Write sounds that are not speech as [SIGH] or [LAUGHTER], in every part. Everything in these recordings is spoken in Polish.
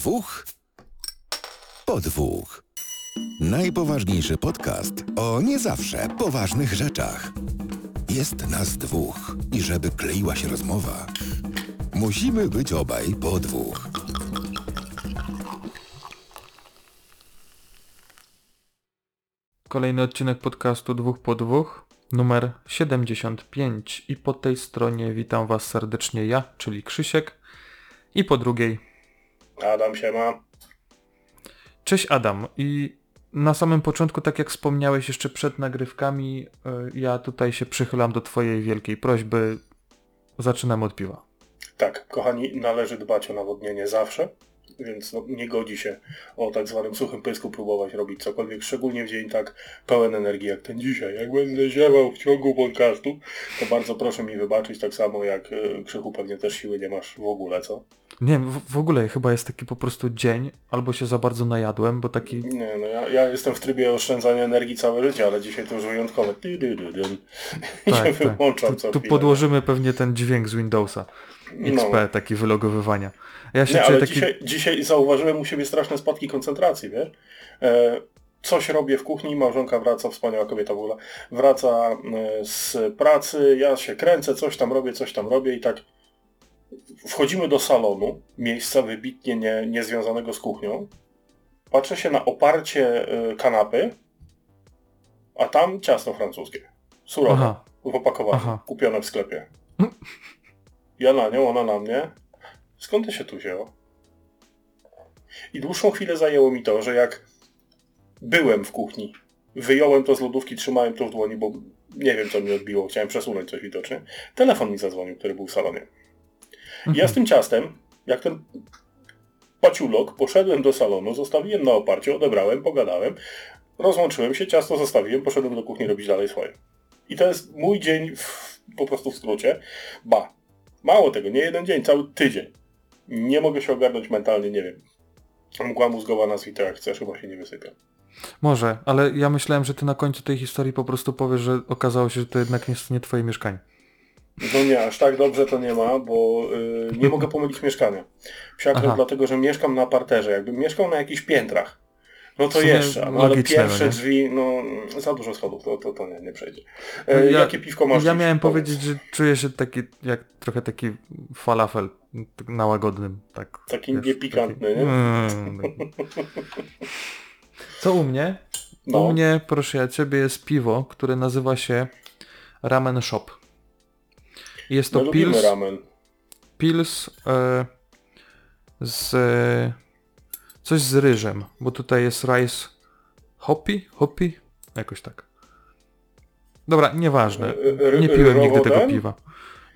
dwóch po dwóch. Najpoważniejszy podcast o nie zawsze poważnych rzeczach. Jest nas dwóch i żeby kleiła się rozmowa, musimy być obaj po dwóch. Kolejny odcinek podcastu dwóch po dwóch, numer 75 i po tej stronie witam was serdecznie ja, czyli Krzysiek i po drugiej Adam się ma. Cześć Adam i na samym początku, tak jak wspomniałeś jeszcze przed nagrywkami, y, ja tutaj się przychylam do twojej wielkiej prośby. Zaczynam od piwa. Tak, kochani, należy dbać o nawodnienie zawsze, więc no, nie godzi się o tak zwanym suchym pysku próbować robić cokolwiek, szczególnie w dzień tak pełen energii jak ten dzisiaj. Jak będę ziewał w ciągu podcastu, to bardzo proszę mi wybaczyć, tak samo jak y, Krzychu pewnie też siły nie masz w ogóle, co? Nie wiem, w, w ogóle chyba jest taki po prostu dzień, albo się za bardzo najadłem, bo taki... Nie, no ja, ja jestem w trybie oszczędzania energii całe życie, ale dzisiaj to już wyjątkowe. Ty, dy, dy, dy. I się wyłączam Tu, co tu chwilę. podłożymy pewnie ten dźwięk z Windowsa. XP, No. taki wylogowywania. Ja się Nie, ale taki... dzisiaj, dzisiaj zauważyłem u siebie straszne spadki koncentracji, wiesz? E, coś robię w kuchni, małżonka wraca, wspaniała kobieta w ogóle, wraca e, z pracy, ja się kręcę, coś tam robię, coś tam robię i tak wchodzimy do salonu, miejsca wybitnie nie, niezwiązanego z kuchnią, patrzę się na oparcie e, kanapy, a tam ciasto francuskie. Surowe, Aha. w opakowaniu, Aha. kupione w sklepie. Ja na nią, ona na mnie. Skąd to się tu wzięło? I dłuższą chwilę zajęło mi to, że jak byłem w kuchni, wyjąłem to z lodówki, trzymałem to w dłoni, bo nie wiem co mi odbiło, chciałem przesunąć coś widocznie. Telefon mi zadzwonił, który był w salonie. I ja z tym ciastem, jak ten paciulok, poszedłem do salonu, zostawiłem na oparciu, odebrałem, pogadałem, rozłączyłem się, ciasto zostawiłem, poszedłem do kuchni robić dalej swoje. I to jest mój dzień w, po prostu w skrócie. Ba, mało tego, nie jeden dzień, cały tydzień. Nie mogę się ogarnąć mentalnie, nie wiem. Mgła mózgowa nazwij to jak chcesz, chyba się nie wysypia. Może, ale ja myślałem, że ty na końcu tej historii po prostu powiesz, że okazało się, że to jednak jest nie twoje mieszkanie. No nie, aż tak dobrze to nie ma, bo y, nie mogę pomylić mieszkania. Psiakrem dlatego, że mieszkam na parterze. Jakbym mieszkał na jakichś piętrach, no to jeszcze, no, ale pierwsze no nie? drzwi, no za dużo schodów, to, to, to nie, nie przejdzie. E, Ja- jakie piwko masz? Ja miałem Powiedz. powiedzieć, że czuję się taki, jak trochę taki falafel, tak na łagodnym, tak. Taki niepikantny, nie? Mm, Co u mnie? No. U mnie, proszę ja ciebie, jest piwo, które nazywa się Ramen Shop. Jest My to lubimy pils, ramen. pils e, z coś z ryżem, bo tutaj jest rice hoppy, hoppy, jakoś tak. Dobra, nieważne. Nie piłem nigdy tego piwa.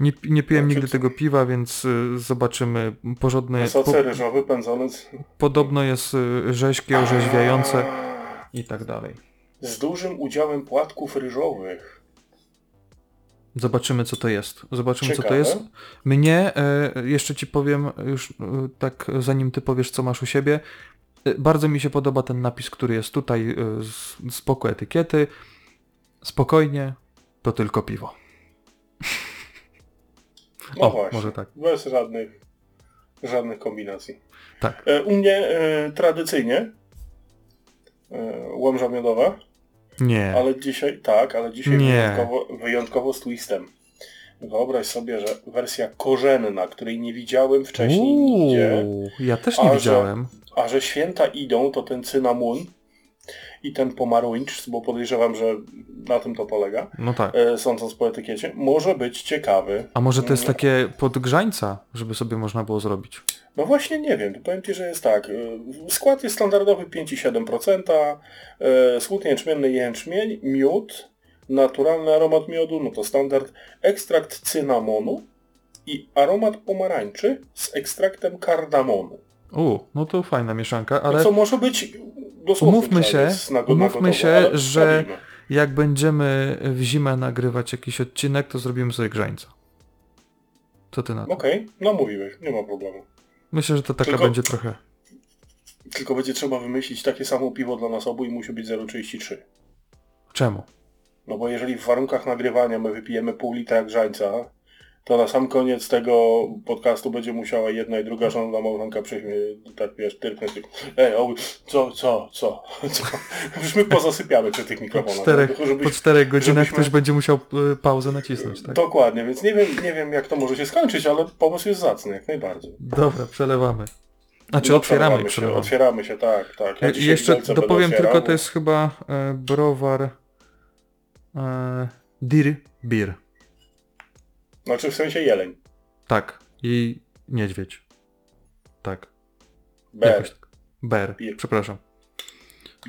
Nie, nie piłem nigdy tego piwa, więc y, zobaczymy. Porządne, soce ryżowy pędzony z... podobno jest y, rzeźkie, orzeźwiające i tak dalej. z dużym udziałem płatków ryżowych. Zobaczymy co to jest. Zobaczymy co to Ciekawe. jest. Mnie, e, jeszcze ci powiem już e, tak zanim ty powiesz co masz u siebie. e, Bardzo mi się podoba ten napis, który jest tutaj e, z spoko etykiety. Spokojnie, to tylko piwo. No O, właśnie. może tak. Bez żadnych, żadnych kombinacji. Tak. E, U mnie e, tradycyjnie e, łomża miodowa, Nie. ale dzisiaj, tak, ale dzisiaj Nie. wyjątkowo, wyjątkowo z twistem. Wyobraź sobie, że wersja korzenna, której nie widziałem wcześniej nigdzie, Uuu, ja też A, nie że- widziałem. a że święta idą, to ten cynamon i ten pomarańcz, bo podejrzewam, że na tym to polega, No tak. e, sądząc po etykiecie, może być ciekawy. A może to jest Mm, takie podgrzańca, żeby sobie można było zrobić? No właśnie nie wiem, powiem Ci, że jest tak. y, Skład jest standardowy 5,7%, y, słód jęczmienny jęczmień, miód, naturalny aromat miodu, no to standard, ekstrakt cynamonu i aromat pomarańczy z ekstraktem kardamonu. U, no to fajna mieszanka, ale Co może być dosłownie Umówmy się, na, umówmy się, że- sprawimy. jak będziemy w zimę nagrywać jakiś odcinek, to zrobimy sobie grzańca. Co ty na to? Okej, no mówiłeś, nie ma problemu. Myślę, że to taka Tylko- będzie trochę... Tylko będzie trzeba wymyślić takie samo piwo dla nas obu i musi być 0,33. Czemu? No bo jeżeli w warunkach nagrywania my wypijemy pół litra grzańca, to na sam koniec tego podcastu będzie musiała jedna i druga żona małżonka przyjść mnie, tak wiesz, tyrknąć tylko, ej, o, co, co, co, co? Już my pozasypiamy przy tych Po mikrofonach. czterech, no, żebyś- po czterech godzinach żebyśmy- ktoś będzie musiał y, pauzę nacisnąć, tak? Dokładnie, więc nie wiem, nie wiem jak to może się skończyć, ale pomysł jest zacny, jak najbardziej. Dobra, przelewamy. Znaczy No, otwieramy i się, przelewamy. otwieramy się, tak, tak. Ja E, Jeszcze dopowiem otwierał, tylko, bo- to jest chyba e, browar e, Dir Beer. Znaczy w sensie jeleń. Tak. I niedźwiedź. Tak. Ber. Jakoś tak. Bear. Beer. Przepraszam.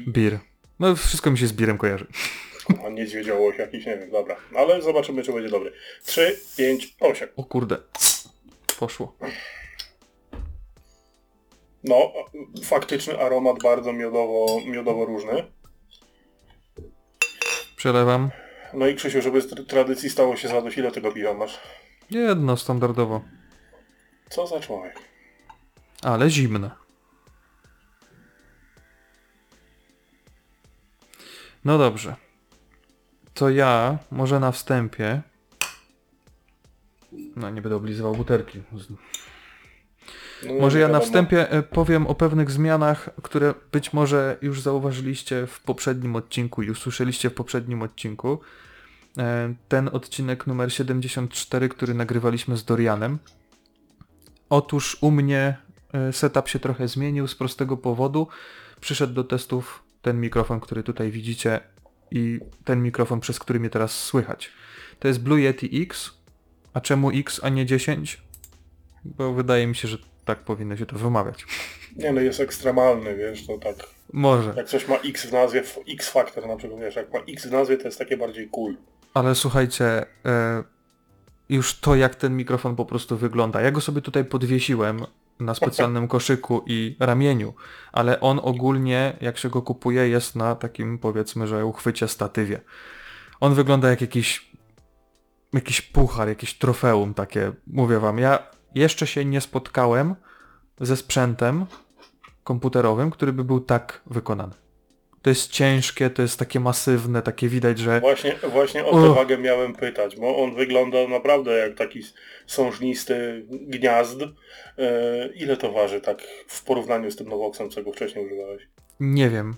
Beer. No wszystko mi się z birem kojarzy. [LAUGHS] A niedźwiedziołoś jakiś, nie wiem, dobra. Ale zobaczymy, czy będzie dobry. 3, 5, 8. O kurde. Poszło. No, faktyczny aromat bardzo miodowo, miodowo różny. Przelewam. No i Krzysiu, żeby z tra- tradycji stało się zadość, ile tego piwa masz? Jedno standardowo. Co za człowiek? Ale zimne. No dobrze. To ja może na wstępie... No nie będę oblizywał butelki. No, Może ja na wstępie e, powiem o pewnych zmianach, które być może już zauważyliście w poprzednim odcinku i usłyszeliście w poprzednim odcinku. E, Ten odcinek numer 74, który nagrywaliśmy z Dorianem. Otóż u mnie e, setup się trochę zmienił z prostego powodu. Przyszedł do testów ten mikrofon, który tutaj widzicie i ten mikrofon, przez który mnie teraz słychać. To jest Blue Yeti X. A czemu X, a nie 10? Bo wydaje mi się, że tak powinno się to wymawiać. Nie no, jest ekstremalny, wiesz, to tak. Może. Jak coś ma X w nazwie, X Factor na przykład, wiesz, jak ma X w nazwie, to jest takie bardziej cool. Ale słuchajcie, e, już to jak ten mikrofon po prostu wygląda. Ja go sobie tutaj podwiesiłem na specjalnym koszyku i ramieniu, ale on ogólnie, jak się go kupuje, jest na takim powiedzmy, że uchwycie statywie. On wygląda jak jakiś jakiś puchar, jakieś trofeum takie, mówię wam. Ja jeszcze się nie spotkałem ze sprzętem komputerowym, który by był tak wykonany. To jest ciężkie, to jest takie masywne, takie widać, że Właśnie, właśnie o tę wagę miałem pytać, bo on wygląda naprawdę jak taki sążnisty gniazd. E, ile to waży tak w porównaniu z tym Nowoxem, co go wcześniej używałeś? Nie wiem.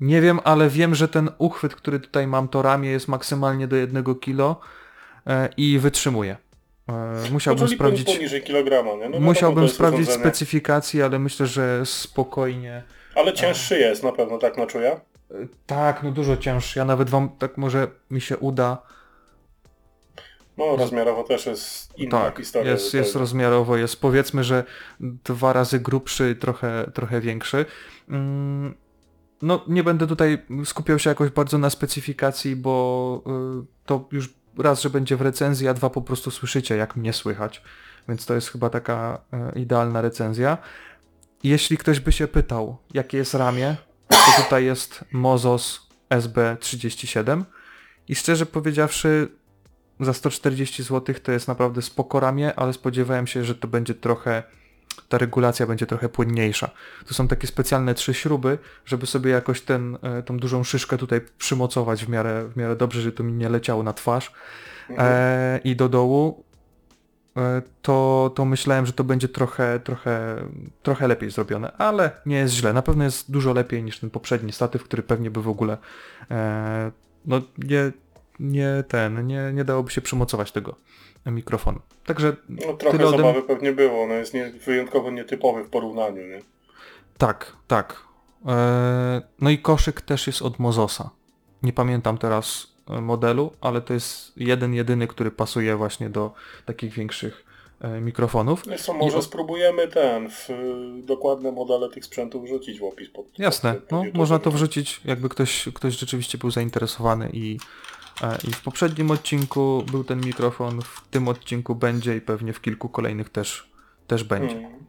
Nie wiem, ale wiem, że ten uchwyt, który tutaj mam, to ramię jest maksymalnie do 1 kg e, i wytrzymuje. E, musiałbym No, sprawdzić, poniżej kilograma, nie? No wiadomo, musiałbym to jest sprawdzić urządzenie. specyfikację, ale myślę, że spokojnie. Ale cięższy jest na pewno, tak na czuja? E, Tak, no dużo cięższy. Ja nawet wam tak może mi się uda. No rozmiarowo też jest inna tak, historia. jest, jest rozmiarowo, jest powiedzmy, że dwa razy grubszy, trochę, trochę większy. Mm, No nie będę tutaj skupiał się jakoś bardzo na specyfikacji, bo to już raz, że będzie w recenzji, a dwa po prostu słyszycie, jak mnie słychać. Więc to jest chyba taka y, idealna recenzja. Jeśli ktoś by się pytał, jakie jest ramię, to tutaj jest Mozos SB37 i szczerze powiedziawszy za 140 zł to jest naprawdę spoko ramię, ale spodziewałem się, że to będzie trochę, ta regulacja będzie trochę płynniejsza. Tu są takie specjalne trzy śruby, żeby sobie jakoś ten, e, tą dużą szyszkę tutaj przymocować w miarę, w miarę dobrze, żeby to mi nie leciało na twarz e, i do dołu. E, to, to myślałem, że to będzie trochę, trochę, trochę lepiej zrobione, ale nie jest źle. Na pewno jest dużo lepiej niż ten poprzedni statyw, który pewnie by w ogóle e, no nie, nie ten, nie, nie dałoby się przymocować tego mikrofonu. Także No trochę tyle ode zabawy pewnie było, no jest nie, wyjątkowo nietypowy w porównaniu, nie? tak, tak. E, no i koszyk też jest od Mozosa. Nie pamiętam teraz e, modelu, ale to jest jeden jedyny, który pasuje właśnie do takich większych e, mikrofonów. Wiesz co, może I spróbujemy ten, w dokładne modele tych sprzętów wrzucić w opis pod Jasne, pod, pod no można to wrzucić, jakby ktoś, ktoś rzeczywiście był zainteresowany i, i w poprzednim odcinku był ten mikrofon, w tym odcinku będzie i pewnie w kilku kolejnych też, też będzie. Hmm.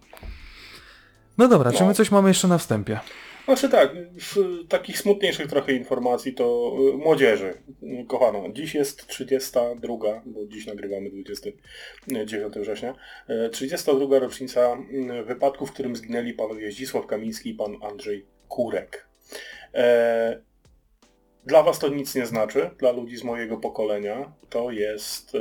No dobra, czy No. my coś mamy jeszcze na wstępie? Znaczy tak, z takich smutniejszych trochę informacji to y, młodzieży. Y, Kochano, dziś jest 32, bo dziś nagrywamy 29 września, y, 32 rocznica y, wypadku, w którym zginęli panowie Zdzisław Kamiński i pan Andrzej Kurek. Dla was to nic nie znaczy, dla ludzi z mojego pokolenia to jest e,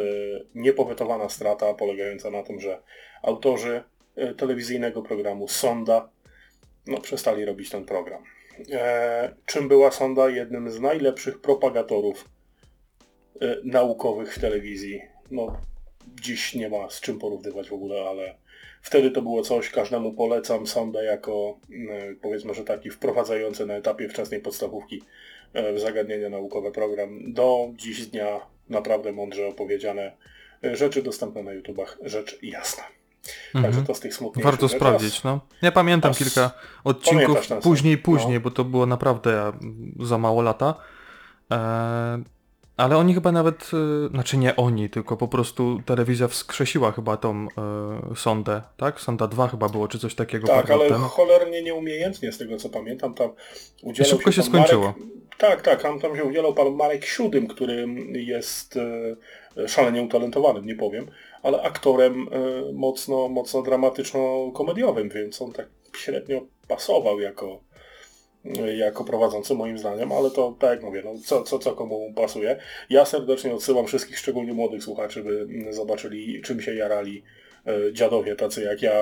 niepowetowana strata polegająca na tym, że autorzy e, telewizyjnego programu Sonda no, przestali robić ten program. E, czym była Sonda? Jednym z najlepszych propagatorów e, naukowych w telewizji. No, dziś nie ma z czym porównywać w ogóle, ale wtedy to było coś, każdemu polecam Sonda jako e, powiedzmy, że taki wprowadzający na etapie wczesnej podstawówki zagadnienia naukowe program. Do dziś dnia naprawdę mądrze opowiedziane e, rzeczy dostępne na YouTubach, rzecz jasna. Także Mhm. to z tych smutniejszych Warto rzeczy. sprawdzić, no. Ja pamiętam kilka odcinków później, później, No. bo to było naprawdę mm, za mało lata. E, ale oni chyba nawet, e, znaczy nie oni, tylko po prostu telewizja wskrzesiła chyba tą e, sondę, tak? Sonda 2 chyba było, czy coś takiego Tak, ale temu. cholernie nieumiejętnie z tego co pamiętam. Tam udzielał szybko się pan skończyło. Marek, tak, tak, tam, tam się udzielał pan Marek Siódym, który jest e, szalenie utalentowanym, nie powiem, ale aktorem e, mocno, mocno dramatyczno-komediowym, więc on tak średnio pasował jako, jako prowadzący moim zdaniem, ale to tak jak mówię, no, co, co, co komu pasuje. Ja serdecznie odsyłam wszystkich, szczególnie młodych słuchaczy, by mm, zobaczyli czym się jarali e, dziadowie tacy jak ja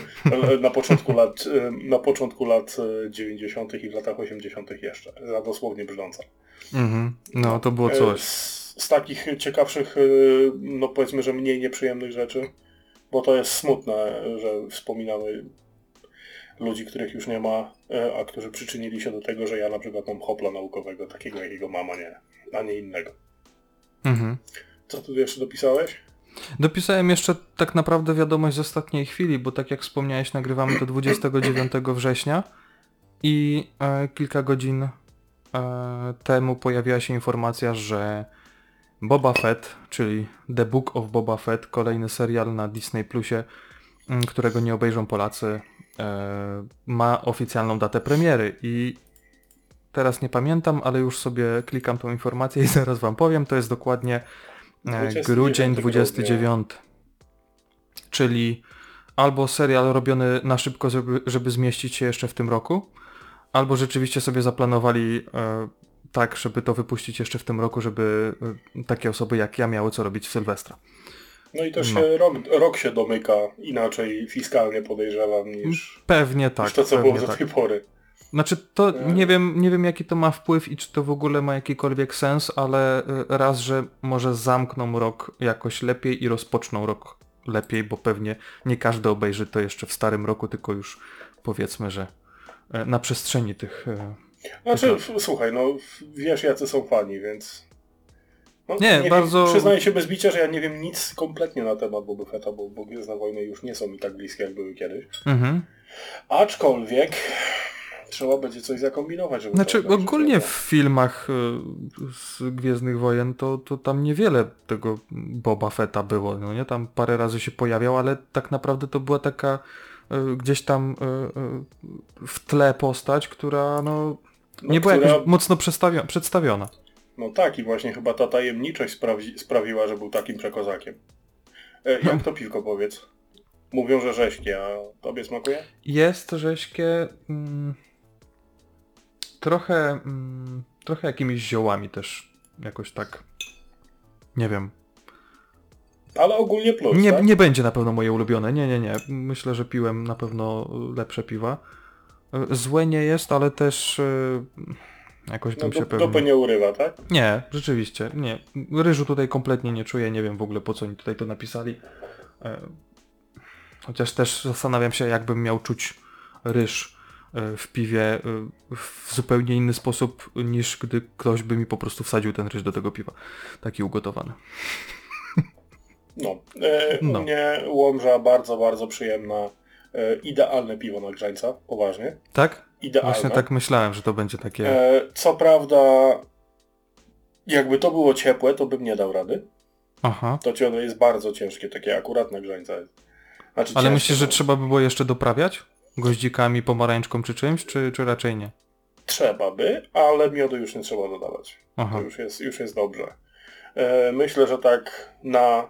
[LAUGHS] na początku lat e, na początku lat e, 90. i w latach 80. jeszcze. Za dosłownie brzdąca. Mhm. No, to było E, coś. Z, z takich ciekawszych, e, no powiedzmy, że mniej nieprzyjemnych rzeczy, bo to jest smutne, że wspominamy ludzi, których już nie ma, e, a którzy przyczynili się do tego, że ja na przykład mam hopla naukowego, takiego jakiego mama nie, a nie innego. Mhm. Co tu jeszcze dopisałeś? Dopisałem jeszcze tak naprawdę wiadomość z ostatniej chwili, bo tak jak wspomniałeś, nagrywamy to 29 września i e, kilka godzin e, temu pojawiła się informacja, że Boba Fett, czyli The Book of Boba Fett, kolejny serial na Disney Plusie, którego nie obejrzą Polacy, ma oficjalną datę premiery i teraz nie pamiętam, ale już sobie klikam tą informację i [LAUGHS] zaraz wam powiem, to jest dokładnie e, 29 grudzień grudnia. 29. Czyli albo serial robiony na szybko, żeby, żeby zmieścić się jeszcze w tym roku, albo rzeczywiście sobie zaplanowali e, tak, żeby to wypuścić jeszcze w tym roku, żeby e, takie osoby jak ja miały co robić w Sylwestra. No i też No. się rok, rok się domyka inaczej fiskalnie podejrzewam niż, Pewnie tak. niż to, co było do tak. tej pory. Znaczy to nie wiem, nie wiem jaki to ma wpływ i czy to w ogóle ma jakikolwiek sens, ale y, raz, że może zamkną rok jakoś lepiej i rozpoczną rok lepiej, bo pewnie nie każdy obejrzy to jeszcze w starym roku, tylko już powiedzmy, że e, na przestrzeni tych... e, Znaczy, f- słuchaj, no wiesz jacy są fani, więc... No, Nie, bardzo- Wiem, przyznaję się bez bicia, że ja nie wiem nic kompletnie na temat Boba Fetta, bo, bo Gwiezdne Wojny już nie są mi tak bliskie, jak były kiedyś. Mhm. Aczkolwiek trzeba będzie coś zakombinować, żeby Znaczy to ogólnie w filmach e, z Gwiezdnych Wojen to, to tam niewiele tego Boba Fetta było, no nie? Tam parę razy się pojawiał, ale tak naprawdę to była taka e, gdzieś tam e, w tle postać, która no No, nie była która- jakoś mocno przedstawio- przedstawiona. No tak i właśnie chyba ta tajemniczość sprawi- sprawiła, że był takim przekozakiem. E, jak to piwko powiedz? Mówią, że rzeźkie, a tobie smakuje? Jest rzeźkie mm, trochę mm, trochę jakimiś ziołami też jakoś tak nie wiem, Ale ogólnie plus, Nie, tak? nie będzie na pewno moje ulubione, nie, nie, nie. Myślę, że piłem na pewno lepsze piwa. E, Złe nie jest, ale też e, jakoś No, bym się pewnie... dupy nie urywa, tak? Nie, rzeczywiście, nie. Ryżu tutaj kompletnie nie czuję, nie wiem w ogóle po co oni tutaj to napisali. E, Chociaż też zastanawiam się, jakbym miał czuć ryż e, w piwie e, w zupełnie inny sposób, niż gdy ktoś by mi po prostu wsadził ten ryż do tego piwa. Taki ugotowany. No. E, No. U mnie Łomża bardzo, bardzo przyjemna. E, idealne piwo na grzańca, poważnie. Tak? Idealne. Właśnie tak myślałem, że to będzie takie... E, co prawda, jakby to było ciepłe, to bym nie dał rady. Aha. To ci ono jest bardzo ciężkie, takie akurat na grzańca jest. Znaczy, Ale myślisz, że trzeba by było jeszcze doprawiać? Goździkami, pomarańczką czy czymś, czy, czy raczej nie? Trzeba by, ale miodu już nie trzeba dodawać. Aha. To już jest, już jest dobrze. E, myślę, że tak na...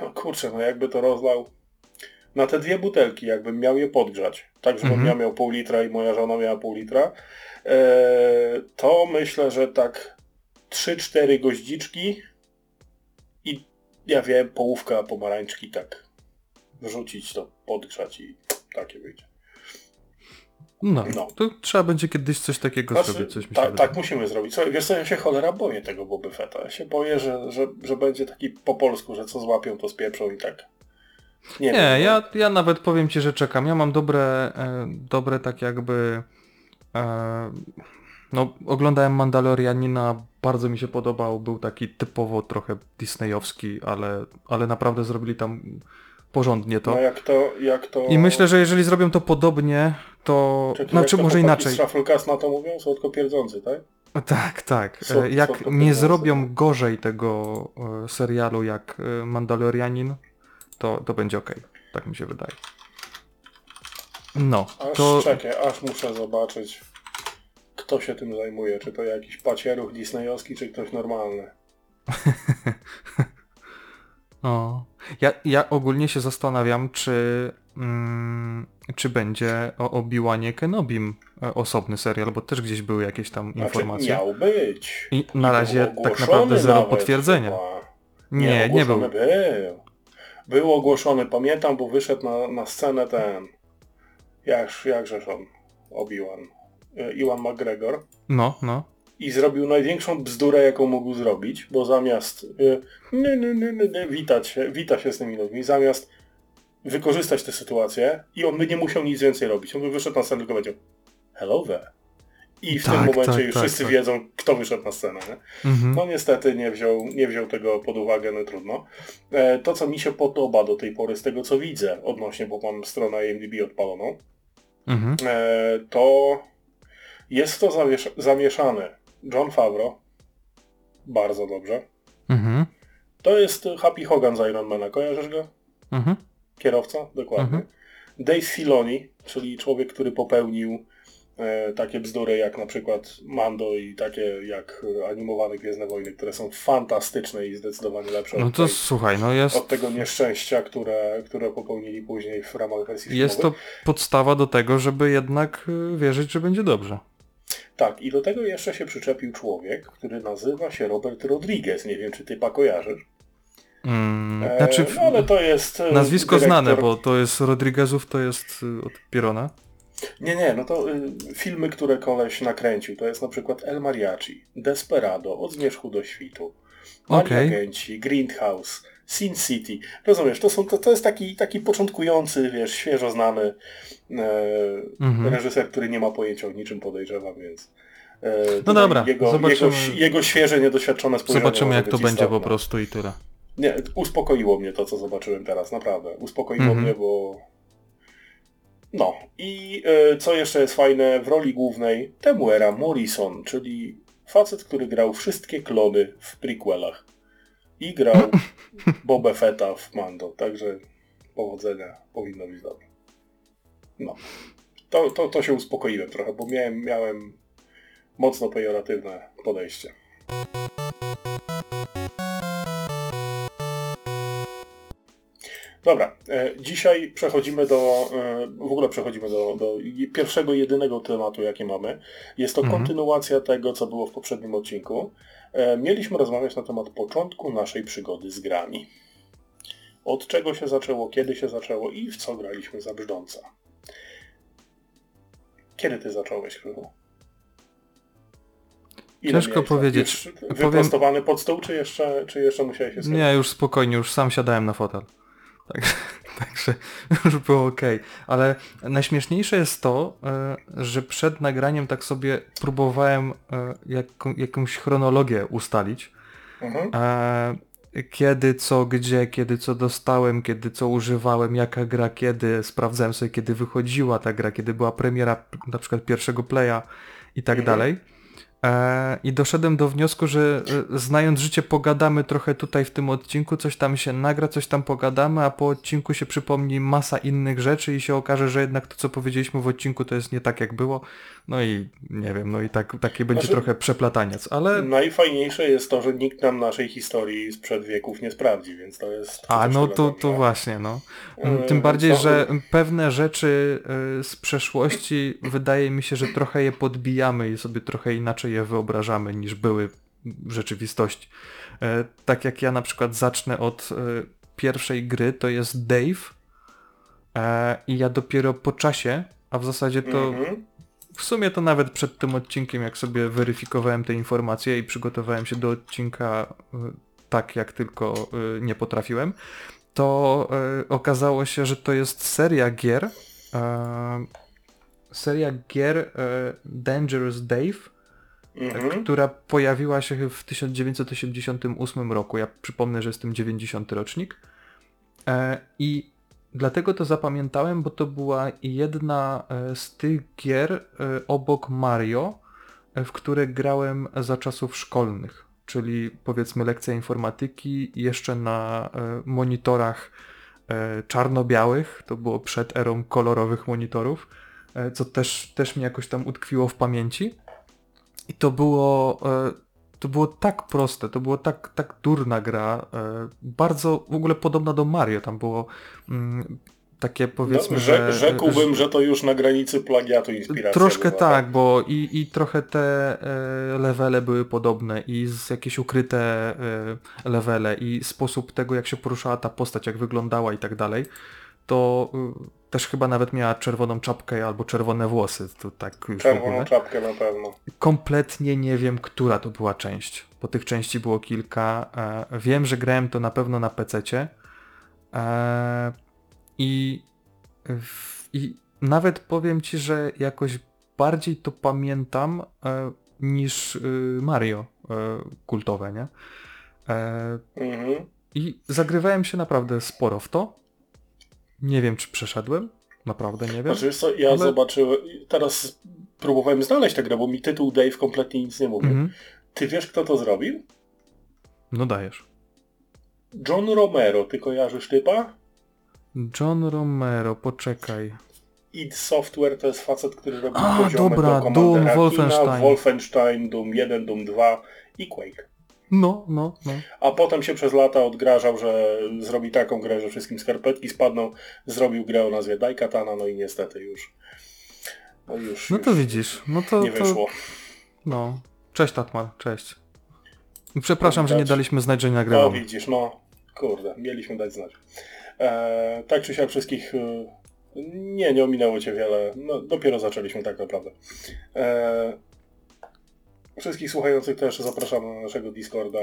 No kurczę, no jakby to rozlał... na te dwie butelki, jakbym miał je podgrzać, tak żebym Mhm. ja miał pół litra i moja żona miała pół litra, e, to myślę, że tak 3-4 goździczki i ja wiem, połówka pomarańczki tak wrzucić to, podgrzać i takie wyjdzie. No, No. to trzeba będzie kiedyś coś takiego Znaczy, zrobić, coś ta, tak musimy zrobić. Słuchaj, wiesz co, ja się cholera boję tego Boby Fetta. Ja się boję, że, że, że będzie taki po polsku, że co złapią, to spieprzą i tak. Nie, Nie, no. ja, ja nawet powiem ci, że czekam. Ja mam dobre, e, dobre tak jakby... E, no, oglądałem Mandalorianina, bardzo mi się podobał, był taki typowo trochę disneyowski, ale, ale naprawdę zrobili tam porządnie to. No jak to, jak to... I myślę, że jeżeli zrobią to podobnie, to... Czy to Znaczy to może inaczej. Shufflecast na to mówią? Słodko pierdzący, tak? Tak, tak. E, Słod- Jak nie zrobią gorzej tego serialu jak Mandalorianin, to, to będzie ok. Tak mi się wydaje. No, Aż to... czekaj, aż muszę zobaczyć, kto się tym zajmuje. Czy to jakiś pacieruch disneyowski, czy ktoś normalny. [LAUGHS] O. Ja, ja ogólnie się zastanawiam, czy, mm, czy będzie o Obi-Wanie Kenobim e, osobny serial, bo też gdzieś były jakieś tam Znaczy, informacje. miał być. I na był razie tak naprawdę zero nawet potwierdzenia. chyba. Nie, nie był. ogłoszony Był. Był ogłoszony, pamiętam, bo wyszedł na, na scenę ten... Jak, jakżeż on? Obi-Wan. Y, Iwan McGregor. No, no. I zrobił największą bzdurę, jaką mógł zrobić, bo zamiast nie, nie, nie, nie, witać się, wita się z tymi ludźmi, zamiast wykorzystać tę sytuację i on by nie musiał nic więcej robić. On by wyszedł na scenę tylko powiedział hello there. I w Tak, tym momencie tak, już tak, wszyscy tak. wiedzą, kto wyszedł na scenę. Nie? Mhm. No niestety nie wziął, nie wziął tego pod uwagę, no trudno. E, to, co mi się podoba do tej pory, z tego co widzę odnośnie, bo mam stronę IMDb odpaloną, Mhm. e, to jest to zamieszane. John Favreau, bardzo dobrze. Mhm. To jest Happy Hogan z Ironmana, kojarzysz go? Mhm. Kierowca? Dokładnie. Mhm. Dave Filoni, czyli człowiek, który popełnił takie bzdury jak na przykład Mando i takie jak e, animowane Gwiezdne Wojny, które są fantastyczne i zdecydowanie lepsze No od, to tej, słuchaj, no jest, od tego nieszczęścia, które, które popełnili później w ramach wersji jest to podstawa do tego, żeby jednak y, wierzyć, że będzie dobrze. Tak, i do tego jeszcze się przyczepił człowiek, który nazywa się Robert Rodriguez. Nie wiem, czy ty pa kojarzysz. Mm, E, znaczy, no, ale to jest e, nazwisko dyrektor- znane, bo to jest Rodriguezów, to jest od Pierona. Nie, nie, no to y, filmy, które koleś nakręcił, to jest na przykład El Mariachi, Desperado, Od Zmierzchu do Świtu, Mali Okej. Agenci, Greenhouse, Sin City. Rozumiesz, to, są, to, to jest taki, taki początkujący, wiesz, świeżo znany e, Mhm. reżyser, który nie ma pojęcia o niczym, podejrzewam, więc... E, No dobra, jego, zobaczymy. jego, jego świeże, niedoświadczone spojrzenie Zobaczymy jak to będzie po prostu i tyle. Nie, uspokoiło mnie to, co zobaczyłem teraz, naprawdę. Uspokoiło Mhm. mnie, bo... No. I e, co jeszcze jest fajne, w roli głównej Temuera Morrison, czyli facet, który grał wszystkie klony w prequelach. I grał [LAUGHS] Boba Fetta w Mando, także powodzenia, powinno być dobrze. No. To, to, to się uspokoiłem trochę, bo miałem, miałem mocno pejoratywne podejście. Dobra, e, dzisiaj przechodzimy do, e, w ogóle przechodzimy do, do pierwszego, jedynego tematu, jaki mamy. Jest to Mhm. kontynuacja tego, co było w poprzednim odcinku. E, Mieliśmy rozmawiać na temat początku naszej przygody z grami. Od czego się zaczęło, kiedy się zaczęło i w co graliśmy za brzdąca. Kiedy ty zacząłeś, Krzychu? Ile Ciężko powiedzieć. Już Powiem- wyprostowany pod stół, czy jeszcze, czy jeszcze musiałeś się schować? Nie, już spokojnie, już sam siadałem na fotel. Także, [LAUGHS] także już było ok. Ale najśmieszniejsze jest to, e, że przed nagraniem tak sobie próbowałem e, jaką, jakąś chronologię ustalić. Mhm. E, Kiedy, co, gdzie, kiedy, co dostałem, kiedy, co używałem, jaka gra, kiedy, sprawdzałem sobie, kiedy wychodziła ta gra, kiedy była premiera na przykład pierwszego playa i tak Mhm. dalej. E, I doszedłem do wniosku, że e, znając życie pogadamy trochę tutaj w tym odcinku, coś tam się nagra, coś tam pogadamy, a po odcinku się przypomni masa innych rzeczy i się okaże, że jednak to co powiedzieliśmy w odcinku to jest nie tak jak było. No i nie wiem, no i tak, taki będzie Znaczy- trochę przeplataniec, ale Najfajniejsze jest to, że nikt nam naszej historii sprzed wieków nie sprawdzi, więc to jest... A, no to, dobrze. to właśnie, no. E, Tym bardziej, że pewne rzeczy z przeszłości wydaje mi się, że trochę je podbijamy i sobie trochę inaczej je wyobrażamy niż były w rzeczywistości. E, Tak jak ja na przykład zacznę od y, pierwszej gry, to jest Dave e, i ja dopiero po czasie, a w zasadzie to Mhm. w sumie to nawet przed tym odcinkiem, jak sobie weryfikowałem te informacje i przygotowałem się do odcinka tak, jak tylko nie potrafiłem, to okazało się, że to jest seria gier, e, seria gier e, Dangerous Dave, Mhm. która pojawiła się w 1988 roku. Ja przypomnę, że jestem 90 rocznik. E, I dlatego to zapamiętałem, bo to była jedna e, z tych gier e, obok Mario, w które grałem za czasów szkolnych. Czyli powiedzmy lekcja informatyki jeszcze na monitorach czarno-białych. To było przed erą kolorowych monitorów, co też, też mi jakoś tam utkwiło w pamięci. I to było, e, to było tak proste, to było tak, tak durna gra, e, bardzo w ogóle podobna do Mario, tam było mm, takie powiedzmy, no, że... rzekłbym, że to już na granicy plagiatu inspiracja Troszkę była, tak, bo i, i trochę te e, levele były podobne i z jakieś ukryte levele i sposób tego jak się poruszała ta postać, jak wyglądała i tak dalej, to y, też chyba nawet miała czerwoną czapkę albo czerwone włosy, to tak już w Czerwoną ogóle. czapkę na pewno. Kompletnie nie wiem, która to była część, bo tych części było kilka. E, wiem, że grałem to na pewno na PC-cie. E, i, w, I nawet powiem ci, że jakoś bardziej to pamiętam e, niż y, Mario kultowe, nie? Mhm. I zagrywałem się naprawdę sporo w to. Nie wiem, czy przeszedłem. Naprawdę nie wiem. Znaczy, co, ja Ale- zobaczyłem, teraz próbowałem znaleźć tę grę, bo mi tytuł Dave kompletnie nic nie mówi. Mhm. Ty wiesz, kto to zrobił? No dajesz. John Romero, ty kojarzysz typa? John Romero, poczekaj. id Software to jest facet, który robi A, poziomy dobra, do Doom, Wolfenstein. Wolfenstein, Doom 1, Doom 2 i Quake. No, no, no. A potem się przez lata odgrażał, że zrobi taką grę, że wszystkim skarpetki spadną. Zrobił grę o nazwie Daikatana, no i niestety już. No, już, No już to widzisz. No to, Nie to wyszło. no. Cześć Tatmar, cześć. Przepraszam, że nie daliśmy znać, że nie No nagrywamy. widzisz, no kurde, mieliśmy dać znać. E, tak czy siak wszystkich... e, Nie, nie ominęło Cię wiele. No, dopiero zaczęliśmy tak naprawdę. E, wszystkich słuchających też zapraszamy na naszego Discorda.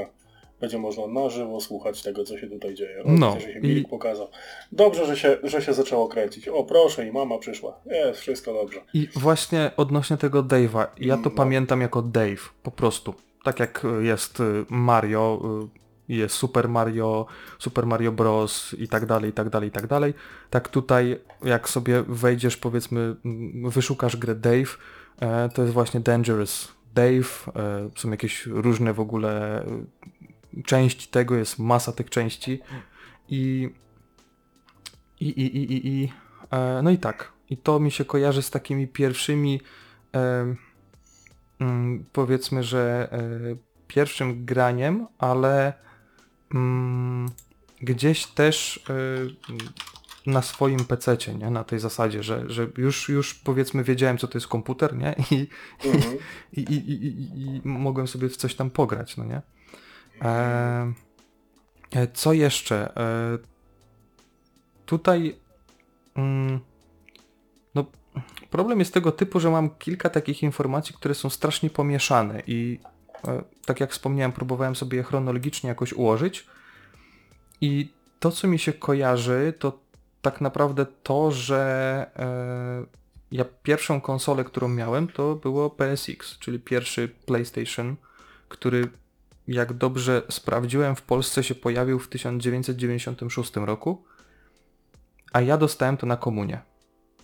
Będzie można na żywo słuchać tego, co się tutaj dzieje. No, że się i- Milik pokazał. Dobrze, że się, że się zaczęło kręcić. O, proszę, i mama przyszła. Jest, wszystko dobrze. I właśnie odnośnie tego Dave'a, ja to No. pamiętam jako Dave, po prostu. Tak jak y, jest y, Mario, y, jest Super Mario, Super Mario Bros. i tak dalej, i tak dalej, i tak dalej. Tak tutaj, jak sobie wejdziesz, powiedzmy, wyszukasz grę Dave, e, to jest właśnie Dangerous Dave, e, są jakieś różne w ogóle y, części tego, jest masa tych części i i, i, i, i, i e, no i tak. I to mi się kojarzy z takimi pierwszymi e, mm, powiedzmy, że e, pierwszym graniem, ale mm, gdzieś też e, na swoim pececie, nie? Na tej zasadzie, że, że już, już powiedzmy wiedziałem, co to jest komputer, nie? I, Mhm. [LAUGHS] i, i, i, i, i mogłem sobie w coś tam pograć, no nie? E, e, co jeszcze? E, tutaj mm, no, problem jest tego typu, że mam kilka takich informacji, które są strasznie pomieszane i e, tak jak wspomniałem, próbowałem sobie je chronologicznie jakoś ułożyć i to, co mi się kojarzy, to tak naprawdę to, że e, ja pierwszą konsolę, którą miałem, to było PSX, czyli pierwszy PlayStation, który jak dobrze sprawdziłem w Polsce się pojawił w 1996 roku, a ja dostałem to na komunie.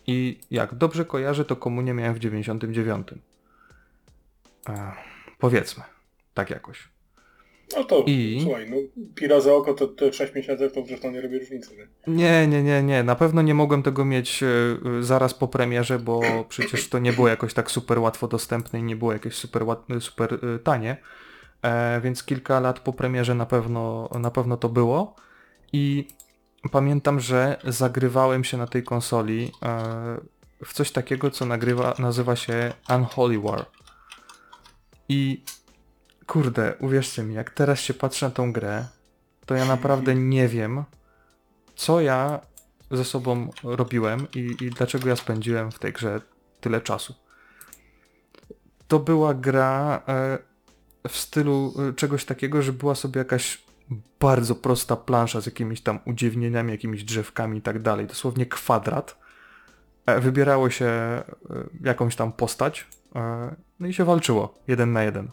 I jak dobrze kojarzę, to komunię miałem w 99. Ech, Powiedzmy. Tak jakoś. No to I- słuchaj, no pira za oko to, to 6 miesięcy to zresztą nie robi różnicy, nie? Nie, nie, nie, nie. Na pewno nie mogłem tego mieć e, e, zaraz po premierze, bo [CLEARS THROAT] przecież to nie było jakoś tak super łatwo dostępne i nie było jakieś super, łat- super e, tanie. E, więc kilka lat po premierze na pewno, na pewno to było. I pamiętam, że zagrywałem się na tej konsoli e, w coś takiego, co nagrywa, nazywa się Unholy War. I kurde, uwierzcie mi, jak teraz się patrzę na tą grę, to ja naprawdę [LAUGHS] nie wiem, co ja ze sobą robiłem i, i dlaczego ja spędziłem w tej grze tyle czasu. To była gra e, w stylu e, czegoś takiego, że była sobie jakaś bardzo prosta plansza z jakimiś tam udziwnieniami, jakimiś drzewkami i tak dalej. Dosłownie kwadrat. E, wybierało się jakąś tam postać no i się walczyło jeden na jeden.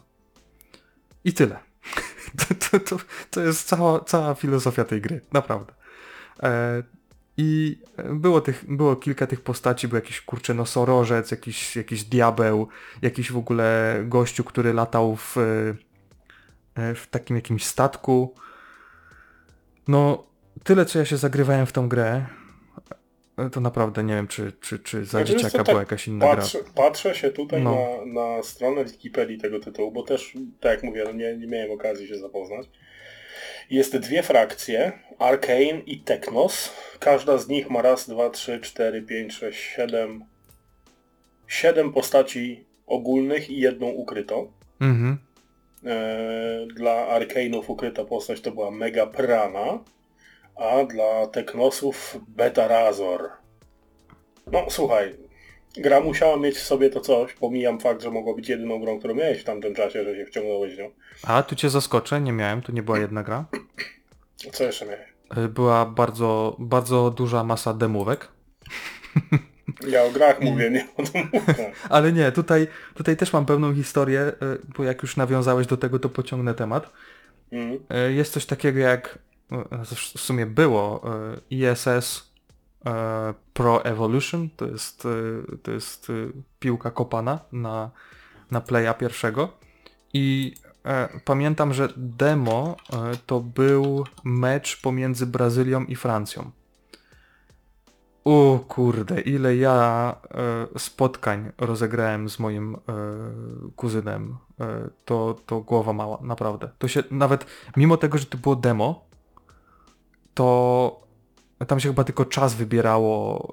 I tyle. [LAUGHS] To, to, to, to jest cała, cała filozofia tej gry, naprawdę. E, I było, tych, było kilka tych postaci, był jakiś kurczę nosorożec, jakiś, jakiś diabeł, jakiś w ogóle gościu, który latał w, e, w takim jakimś statku. No, tyle co ja się zagrywałem w tą grę, to naprawdę nie wiem, czy, czy, czy za Znaczy, dzieciaka tak była jakaś inna Patrzę, gra. patrzę się tutaj No. na, na stronę Wikipedii tego tytułu, bo też, tak jak mówię, no nie, nie miałem okazji się zapoznać. Jest dwie frakcje, Arcane i Technos. Każda z nich ma raz, dwa, trzy, cztery, pięć, sześć, siedem... Siedem postaci ogólnych i jedną ukrytą. Mhm. E, dla Arkane'ów ukryta postać to była Mega Prana, a dla Teknosów Beta Razor. No słuchaj, gra musiała mieć w sobie to coś, pomijam fakt, że mogła być jedyną grą, którą miałeś w tamtym czasie, że się wciągnąłeś w nią. A, tu cię zaskoczę, nie miałem, to nie była jedna gra. Co jeszcze miałeś? Y, Była bardzo, bardzo duża masa demówek. [LAUGHS] Ja o grach mówię, nie o tym mówię. [LAUGHS] Ale nie, tutaj, tutaj też mam pełną historię, y, bo jak już nawiązałeś do tego, to pociągnę temat. Mm. Y, Jest coś takiego jak, w sumie było, y, ISS y, Pro Evolution, to jest, to jest piłka kopana na, na playa pierwszego. I e, pamiętam, że demo e, to był mecz pomiędzy Brazylią i Francją. O kurde, ile ja e, spotkań rozegrałem z moim e, kuzynem. E, to, to głowa mała, naprawdę. To się nawet, mimo tego, że to było demo, to tam się chyba tylko czas wybierało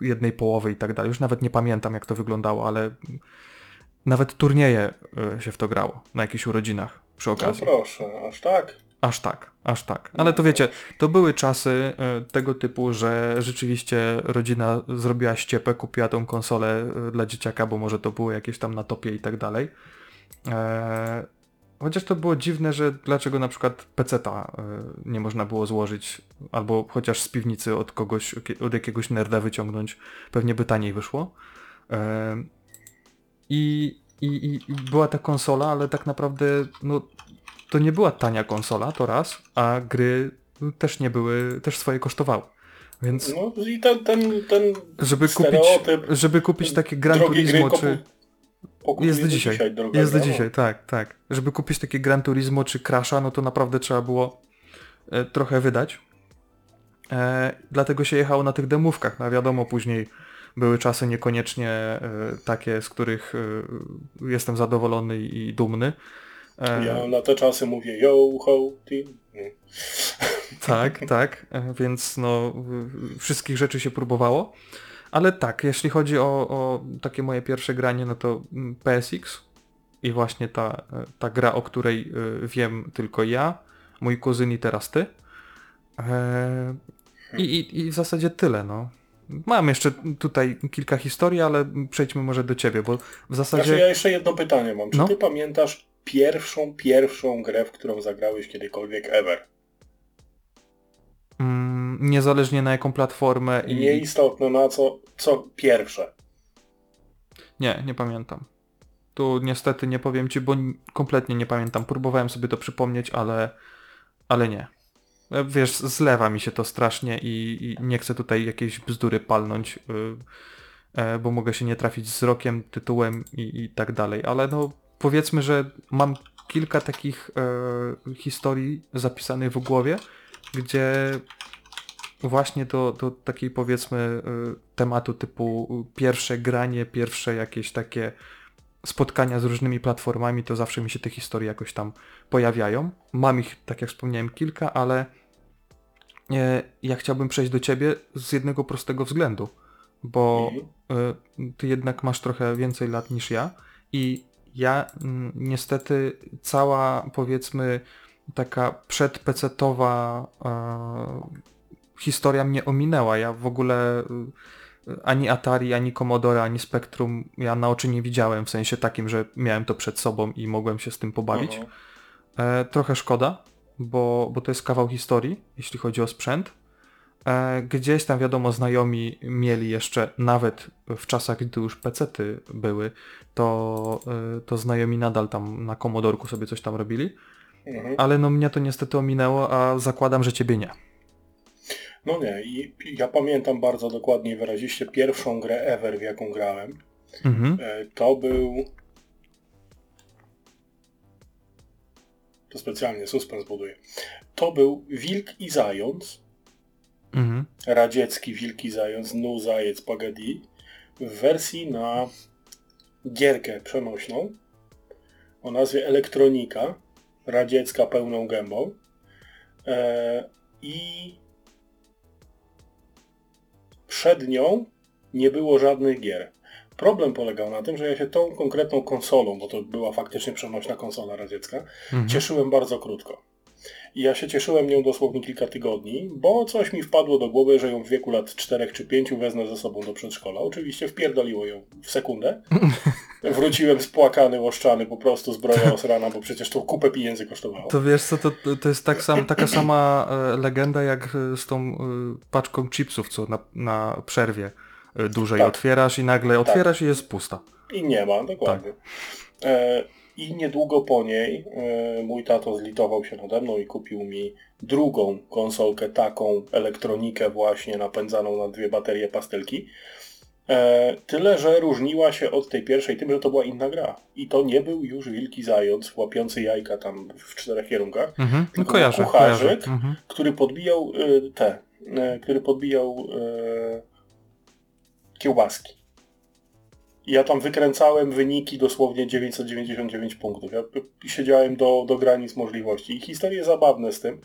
e, jednej połowy i tak dalej. Już nawet nie pamiętam jak to wyglądało, ale nawet turnieje e, się w to grało na jakichś urodzinach przy No okazji. proszę, aż tak? Aż tak, aż tak. Ale to wiecie, to były czasy e, tego typu, że rzeczywiście rodzina zrobiła ściepę, kupiła tą konsolę e, dla dzieciaka, bo może to było jakieś tam na topie i tak dalej. Chociaż to było dziwne, że dlaczego na przykład PC-ta e, nie można było złożyć, albo chociaż z piwnicy od kogoś, od jakiegoś nerda wyciągnąć, pewnie by taniej wyszło. E, I, i, i była ta konsola, ale tak naprawdę no, to nie była tania konsola, to raz, a gry też nie były, też swoje kosztowały. Więc No i ten, ten, ten żeby kupić, żeby kupić takie Gran Turismo, czy... Jest do dzisiaj, droga jest do no. dzisiaj, tak, tak. Żeby kupić takie Gran Turismo czy Crasha, no to naprawdę trzeba było e, trochę wydać. E, dlatego się jechało na tych demówkach. No wiadomo, później były czasy niekoniecznie e, takie, z których e, jestem zadowolony i dumny. E, Ja na te czasy mówię yo ho team. Tak, tak, e, więc no wszystkich rzeczy się próbowało. Ale tak, jeśli chodzi o, o takie moje pierwsze granie, no to mm, PSX i właśnie ta, e, ta gra, o której e, wiem tylko ja, mój kuzyn i teraz ty. E, I, i, I w zasadzie tyle, no. Mam jeszcze tutaj kilka historii, ale przejdźmy może do ciebie, bo w zasadzie... Znaczy ja jeszcze jedno pytanie mam. Czy No. ty pamiętasz pierwszą, pierwszą grę, w którą zagrałeś kiedykolwiek ever? Mm, niezależnie na jaką platformę i... Nieistotne na co, co pierwsze. Nie, nie pamiętam. Tu niestety nie powiem ci, bo kompletnie nie pamiętam. Próbowałem sobie to przypomnieć, ale, ale nie. E, Wiesz, zlewa mi się to strasznie i, i nie chcę tutaj jakiejś bzdury palnąć, yy, e, bo mogę się nie trafić z rokiem, tytułem i, i tak dalej, ale no powiedzmy, że mam kilka takich e, historii zapisanych w głowie, gdzie właśnie do, do takiej powiedzmy e, tematu typu pierwsze granie, pierwsze jakieś takie spotkania z różnymi platformami, to zawsze mi się te historie jakoś tam pojawiają. Mam ich, tak jak wspomniałem, kilka, ale e, ja chciałbym przejść do ciebie z jednego prostego względu, bo Mhm. e, ty jednak masz trochę więcej lat niż ja i ja mm, niestety cała powiedzmy taka przedpecetowa e, historia mnie ominęła. Ja w ogóle y, ani Atari, ani Commodore, ani Spectrum ja na oczy nie widziałem, w sensie takim, że miałem to przed sobą i mogłem się z tym pobawić. E, trochę szkoda, bo, bo to jest kawał historii, jeśli chodzi o sprzęt. E, gdzieś tam wiadomo, znajomi mieli jeszcze, nawet w czasach, gdy już pecety były, to, e, to znajomi nadal tam na Commodorku sobie coś tam robili, Mhm. ale no mnie to niestety ominęło, a zakładam, że ciebie nie. No nie, i ja pamiętam bardzo dokładnie i wyraziście pierwszą grę ever, w jaką grałem. Mhm. E, To był... To specjalnie suspens buduję. To był Wilk i Zając, Mhm. radziecki Wilk i Zając, Nu Zajec Pagadi, w wersji na gierkę przenośną o nazwie Elektronika, radziecka pełną gębą. E, I przed nią nie było żadnych gier. Problem polegał na tym, że ja się tą konkretną konsolą, bo to była faktycznie przenośna konsola radziecka, Mhm. cieszyłem bardzo krótko. I ja się cieszyłem nią dosłownie kilka tygodni, bo coś mi wpadło do głowy, że ją w wieku lat 4 czy 5 wezmę ze sobą do przedszkola. Oczywiście wpierdoliło ją w sekundę. [LAUGHS] Wróciłem spłakany, łoszczany, po prostu zbroja osrana, bo przecież to kupę pieniędzy kosztowało. To wiesz co, to, to jest tak sam, taka sama e, legenda jak e, z tą e, paczką chipsów, co na, na przerwie dużej Tak. otwierasz i nagle otwierasz i jest pusta. I nie ma, dokładnie. E, I niedługo po niej e, mój tato zlitował się nade mną i kupił mi drugą konsolkę, taką elektronikę właśnie napędzaną na dwie baterie pastelki. E, tyle, że różniła się od tej pierwszej tym, że to była inna gra. I to nie był już wielki zając łapiący jajka tam w czterech kierunkach, Mhm. No Tylko kojarzę, kucharzyk. kojarzę. Mhm. który podbijał e, te, e, który podbijał kiełbaski. Ja tam wykręcałem wyniki dosłownie 999 punktów. Ja siedziałem do, do granic możliwości. I historie zabawne z tym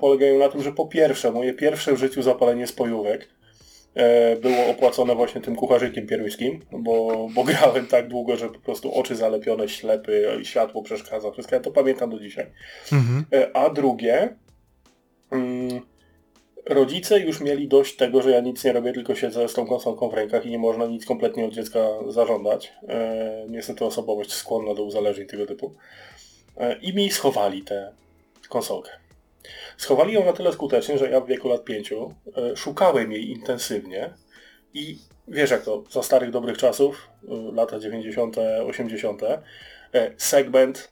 polegają na tym, że po pierwsze, moje pierwsze w życiu zapalenie spojówek było opłacone właśnie tym kucharzykiem pieruńskim, bo, bo [LAUGHS] grałem tak długo, że po prostu oczy zalepione, ślepy, światło przeszkadza, wszystko. Ja to pamiętam do dzisiaj. Mhm. E, A drugie, mm, rodzice już mieli dość tego, że ja nic nie robię, tylko siedzę z tą konsolką w rękach i nie można nic kompletnie od dziecka zażądać. E, niestety osobowość skłonna do uzależnień tego typu. E, I mi schowali tę konsolkę. Schowali ją na tyle skutecznie, że ja w wieku lat pięciu e, szukałem jej intensywnie i wiesz jak to, za starych dobrych czasów, e, lata 90., 80., e, segment,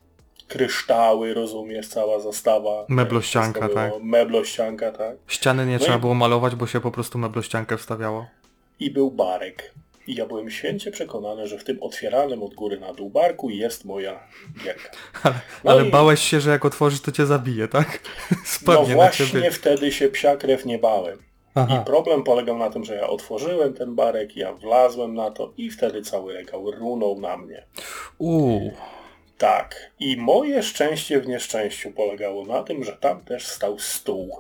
kryształy, rozumiesz, cała zastawa. Meblościanka, tak. Meblościanka, tak. Ściany nie No trzeba i- było malować, bo się po prostu meblościankę wstawiało. I był barek. I ja byłem święcie przekonany, że w tym otwieranym od góry na dół barku jest moja gierka. [LAUGHS] No Ale i- bałeś się, że jak otworzysz, to cię zabije, tak? [LAUGHS] No Spadnie na właśnie wtedy się psia krew nie bałem. Aha. I problem polegał na tym, że ja otworzyłem ten barek, ja wlazłem na to i wtedy cały regał runął na mnie. Uuu. Tak. I moje szczęście w nieszczęściu polegało na tym, że tam też stał stół.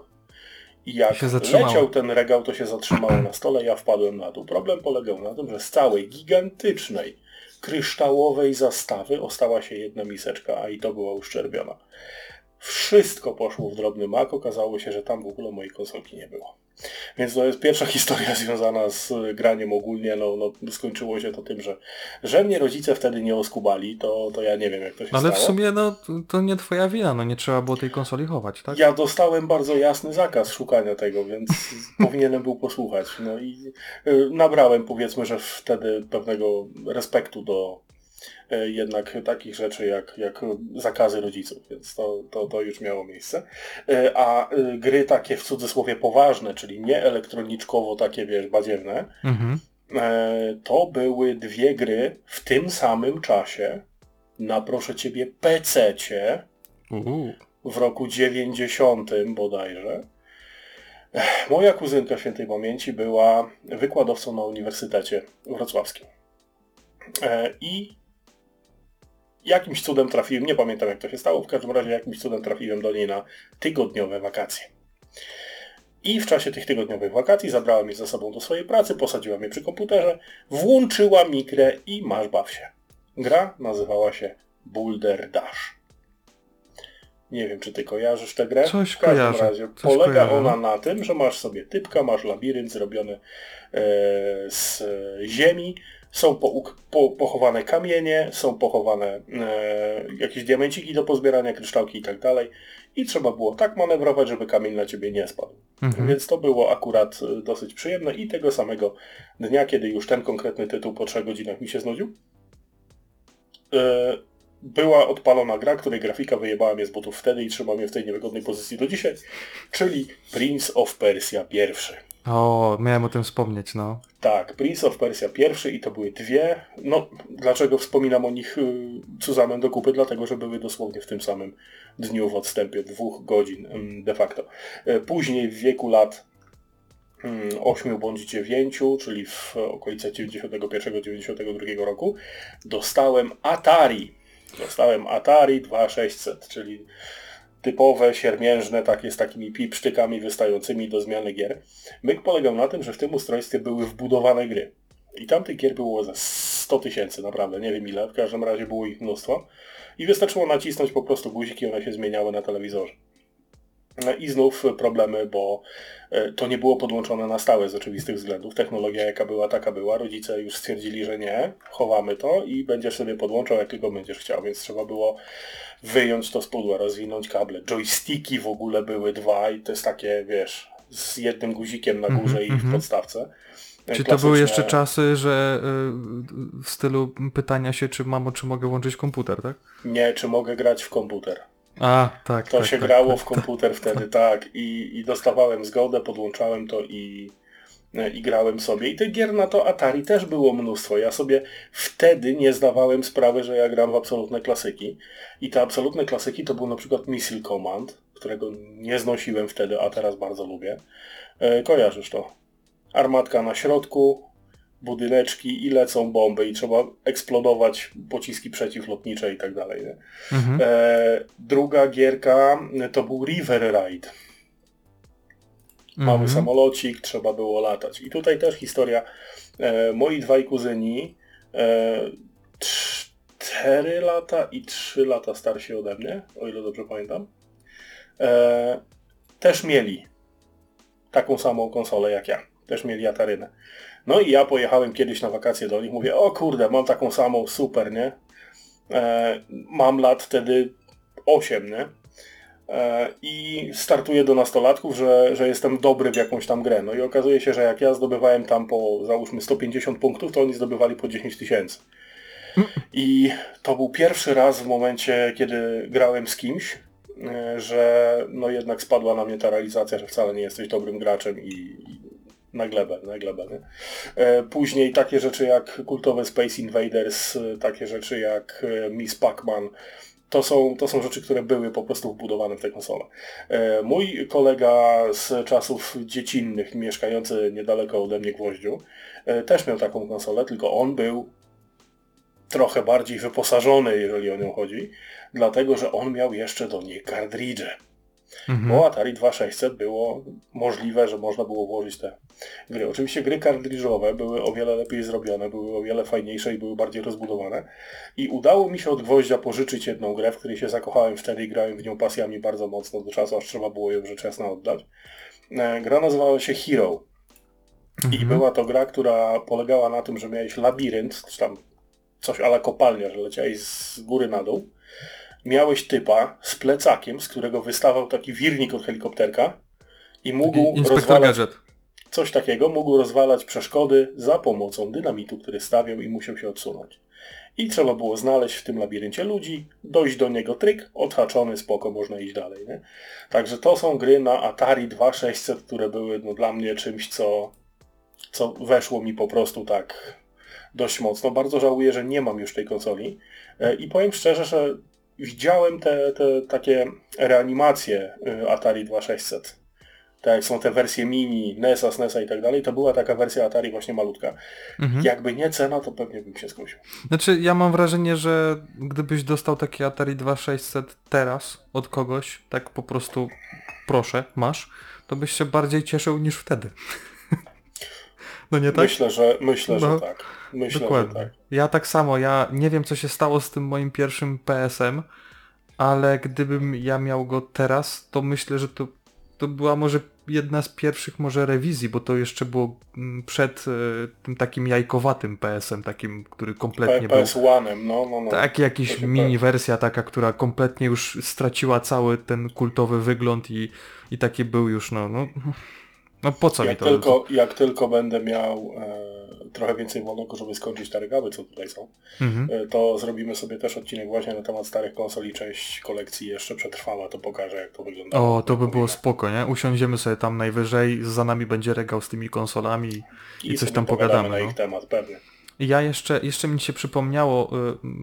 I jak się zatrzymało. leciał ten regał, to się zatrzymało na stole, ja wpadłem na dół. Problem polegał na tym, że z całej gigantycznej, kryształowej zastawy ostała się jedna miseczka, a i to była uszczerbiona. Wszystko poszło w drobny mak, okazało się, że tam w ogóle mojej konsolki nie było. Więc to jest pierwsza [LAUGHS] historia związana z graniem ogólnie. No, no, skończyło się to tym, że, że mnie rodzice wtedy nie oskubali, to, to ja nie wiem jak to się Ale stało. w sumie no to- nie twoja wina, no nie trzeba było tej konsoli chować, tak? Ja dostałem bardzo jasny zakaz szukania tego, więc [LAUGHS] powinienem był posłuchać. No i y, nabrałem powiedzmy, że wtedy pewnego respektu do jednak takich rzeczy jak, jak zakazy rodziców, więc to, to, to już miało miejsce. Y, A y, gry takie w cudzysłowie poważne, czyli nie elektroniczkowo takie wiesz, badziewne, Mhm. e, to były dwie gry w tym samym czasie na proszę ciebie PC-cie w roku 90 bodajże. Moja kuzynka świętej pamięci była wykładowcą na Uniwersytecie Wrocławskim. E, I jakimś cudem trafiłem, nie pamiętam jak to się stało, w każdym razie jakimś cudem trafiłem do niej na tygodniowe wakacje. I w czasie tych tygodniowych wakacji zabrała mnie ze sobą do swojej pracy, posadziła mnie przy komputerze, włączyła mi grę i masz baw się. Gra nazywała się Boulder Dash. Nie wiem, czy ty kojarzysz tę grę. Coś w każdym kojarzę, razie coś polega kojarzę, ona na tym, że masz sobie typka, masz labirynt zrobiony e, z ziemi, są pouk- po, pochowane kamienie, są pochowane e, jakieś diamenciki do pozbierania, kryształki i tak dalej. I trzeba było tak manewrować, żeby kamień na ciebie nie spadł. Mhm. Więc to było akurat e, dosyć przyjemne i tego samego dnia, kiedy już ten konkretny tytuł po trzech godzinach mi się znudził, e, była odpalona gra, której grafika wyjebała mnie z butów wtedy i trzyma mnie w tej niewygodnej pozycji do dzisiaj, czyli Prince of Persia I. O, miałem o tym wspomnieć, no. Tak, Prince of Persia I i to były dwie. No, dlaczego wspominam o nich y, Cuzanem do kupy? Dlatego, że były dosłownie w tym samym dniu w odstępie dwóch godzin ym, de facto. E, Później w wieku lat 8 bądź 9, czyli w okolicach 91-92 roku, dostałem Atari. Dostałem Atari 2600, czyli typowe, siermiężne, takie z takimi pipsztykami wystającymi do zmiany gier. Myk polegał na tym, że w tym ustrojstwie były wbudowane gry. I tamtych gier było ze 100 tysięcy, naprawdę, nie wiem ile, w każdym razie było ich mnóstwo. I wystarczyło nacisnąć po prostu guzik i one się zmieniały na telewizorze. No I znów problemy, bo e, to nie było podłączone na stałe z oczywistych względów. Technologia jaka była, taka była. Rodzice już stwierdzili, że nie, chowamy to i będziesz sobie podłączał, jak tylko będziesz chciał. Więc trzeba było wyjąć to z pudła, rozwinąć kable. Joysticki w ogóle były dwa i to jest takie, wiesz, z jednym guzikiem na górze i w mhm. podstawce. E, Czy to były jeszcze czasy, że w stylu pytania się, czy mamo, czy mogę włączyć komputer, tak? Nie, czy mogę grać w komputer. A, tak, To tak, się tak, grało tak, w komputer wtedy, [LAUGHS] tak. I, I dostawałem zgodę, podłączałem to i, e, i grałem sobie. I tych gier na to Atari też było mnóstwo. Ja sobie wtedy nie zdawałem sprawy, że ja gram w absolutne klasyki. I te absolutne klasyki to był na przykład Missile Command, którego nie znosiłem wtedy, a teraz bardzo lubię. E, kojarzysz to? Armatka na środku, budyneczki i lecą bomby i trzeba eksplodować pociski przeciwlotnicze i tak dalej. Mhm. E, druga gierka to był River Ride. Mały Mhm. samolocik, trzeba było latać. I tutaj też historia. E, moi dwaj kuzyni, e, cztery lata i trzy lata starsi ode mnie, o ile dobrze pamiętam, e, też mieli taką samą konsolę jak ja. Też mieli Atarynę. No i ja pojechałem kiedyś na wakacje do nich, mówię, o kurde, mam taką samą, super, nie? E, mam lat wtedy 8, nie? E, I startuję do nastolatków, że, że jestem dobry w jakąś tam grę. No i okazuje się, że jak ja zdobywałem tam po załóżmy 150 punktów, to oni zdobywali po 10 tysięcy. I to był pierwszy raz w momencie, kiedy grałem z kimś, e, że no jednak spadła na mnie ta realizacja, że wcale nie jesteś dobrym graczem i, i na glebę, na glebę, nie? E, Później takie rzeczy jak kultowe Space Invaders, e, takie rzeczy jak e, Miss Pac-Man, to są, to są rzeczy, które były po prostu wbudowane w tę konsolę. Mój kolega z czasów dziecinnych, mieszkający niedaleko ode mnie Gwoździu, też miał taką konsolę, tylko on był trochę bardziej wyposażony, jeżeli o nią chodzi, dlatego, że on miał jeszcze do niej kartridże. Mhm. Bo Atari 2600 było możliwe, że można było włożyć te gry. Oczywiście gry kartridżowe były o wiele lepiej zrobione, były o wiele fajniejsze i były bardziej rozbudowane. I udało mi się od Gwoździa pożyczyć jedną grę, w której się zakochałem wtedy i grałem w nią pasjami bardzo mocno do czasu, aż trzeba było ją rzecz jasna oddać. E, Gra nazywała się Hero. I Mhm. była to gra, która polegała na tym, że miałeś labirynt, czy tam coś ala kopalnia, że leciałeś z góry na dół. Miałeś typa z plecakiem, z którego wystawał taki wirnik od helikopterka i mógł rozwalać Gadżet. coś takiego, mógł rozwalać przeszkody za pomocą dynamitu, który stawiał i musiał się odsunąć. I trzeba było znaleźć w tym labiryncie ludzi, dojść do niego tryk, odhaczony, spoko, można iść dalej. Nie? Także to są gry na Atari 2600, które były no, dla mnie czymś, co, co weszło mi po prostu tak dość mocno. Bardzo żałuję, że nie mam już tej konsoli. E, I powiem szczerze, że widziałem te, te takie reanimacje y, Atari 2600. Tak jak są te wersje mini, NESa, SNESa i tak dalej, to była taka wersja Atari właśnie malutka. Mhm. Jakby nie cena, to pewnie bym się skusił. Znaczy, ja mam wrażenie, że gdybyś dostał taki Atari 2600 teraz od kogoś, tak po prostu proszę, masz, to byś się bardziej cieszył niż wtedy. [LAUGHS] no nie tak? Myślę, że myślę, No, że tak. Myślę, Dokładnie. tak. Ja tak samo, ja nie wiem co się stało z tym moim pierwszym PSM, ale gdybym ja miał go teraz, to myślę, że to, to była może jedna z pierwszych może rewizji, bo to jeszcze było mm, przed e, tym takim jajkowatym PSM, takim, który kompletnie był... PS1, no, no, no. Tak, jakiś mini wersja taka, która kompletnie już straciła cały ten kultowy wygląd i, i taki był już, no, no, no po co mi Jak to? tylko, jak tylko będę miał e, trochę więcej wolnego, żeby skończyć te regały, co tutaj są, Mhm. e, to zrobimy sobie też odcinek właśnie na temat starych konsol i część kolekcji jeszcze przetrwała, to pokażę jak to wygląda. O, to by było spoko, nie? Usiądziemy sobie tam najwyżej, za nami będzie regał z tymi konsolami i coś sobie tam pogadamy na no. ich temat, pewnie. I ja jeszcze, jeszcze mi się przypomniało,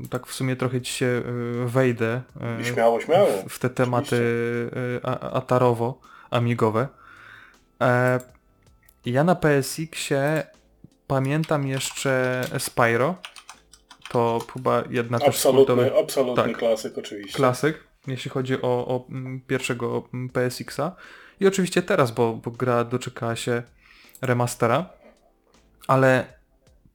y, tak w sumie trochę ci się y, wejdę y, Śmiało, śmiało. w, te tematy a- atarowo, amigowe. E, ja na PSX-ie pamiętam jeszcze Spyro. To chyba jedna też z kultowych Absolutny, absolutny tak. klasyk oczywiście. klasyk, jeśli chodzi o, o mm, pierwszego mm, PSX-a. I oczywiście teraz, bo, bo gra doczekała się remastera, ale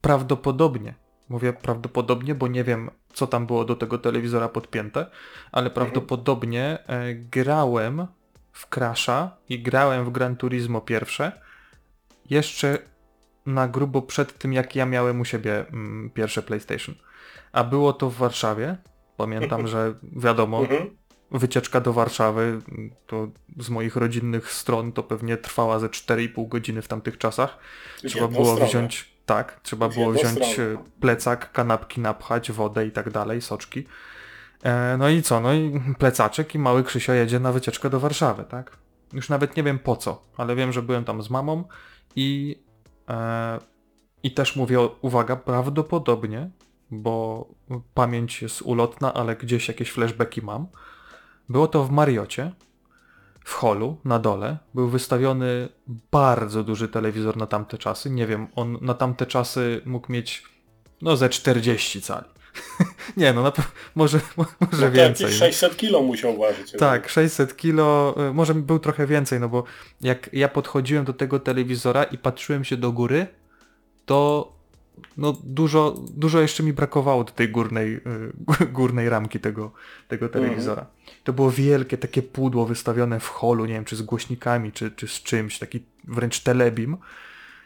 prawdopodobnie, mówię prawdopodobnie, bo nie wiem co tam było do tego telewizora podpięte, ale prawdopodobnie e, grałem w Crasha i grałem w Gran Turismo pierwsze jeszcze na grubo przed tym jak ja miałem u siebie mm, pierwsze PlayStation. A było to w Warszawie. Pamiętam, że wiadomo, Mhm. wycieczka do Warszawy, to z moich rodzinnych stron to pewnie trwała ze 4,5 godziny w tamtych czasach. Trzeba było wziąć, tak, trzeba było wziąć e, plecak, kanapki napchać, wodę i tak dalej, soczki. E, no i co, no i plecaczek i mały Krzysio jedzie na wycieczkę do Warszawy, tak? Już nawet nie wiem po co, ale wiem, że byłem tam z mamą i i też mówię, uwaga, prawdopodobnie, bo pamięć jest ulotna, ale gdzieś jakieś flashbacki mam. Było to w Mariocie, w holu, na dole. Był wystawiony bardzo duży telewizor na tamte czasy. Nie wiem, on na tamte czasy mógł mieć no ze 40 cali. [LAUGHS] nie no, na pe- może, może No więcej. no. 600 kilo musiał ważyć. Tak, 600 kilo, y, może był trochę więcej, no bo jak ja podchodziłem do tego telewizora i patrzyłem się do góry, to no dużo, dużo jeszcze mi brakowało do tej górnej, y, górnej ramki tego, tego telewizora. To było wielkie takie pudło wystawione w holu, nie wiem czy z głośnikami, czy, czy z czymś, taki wręcz telebim.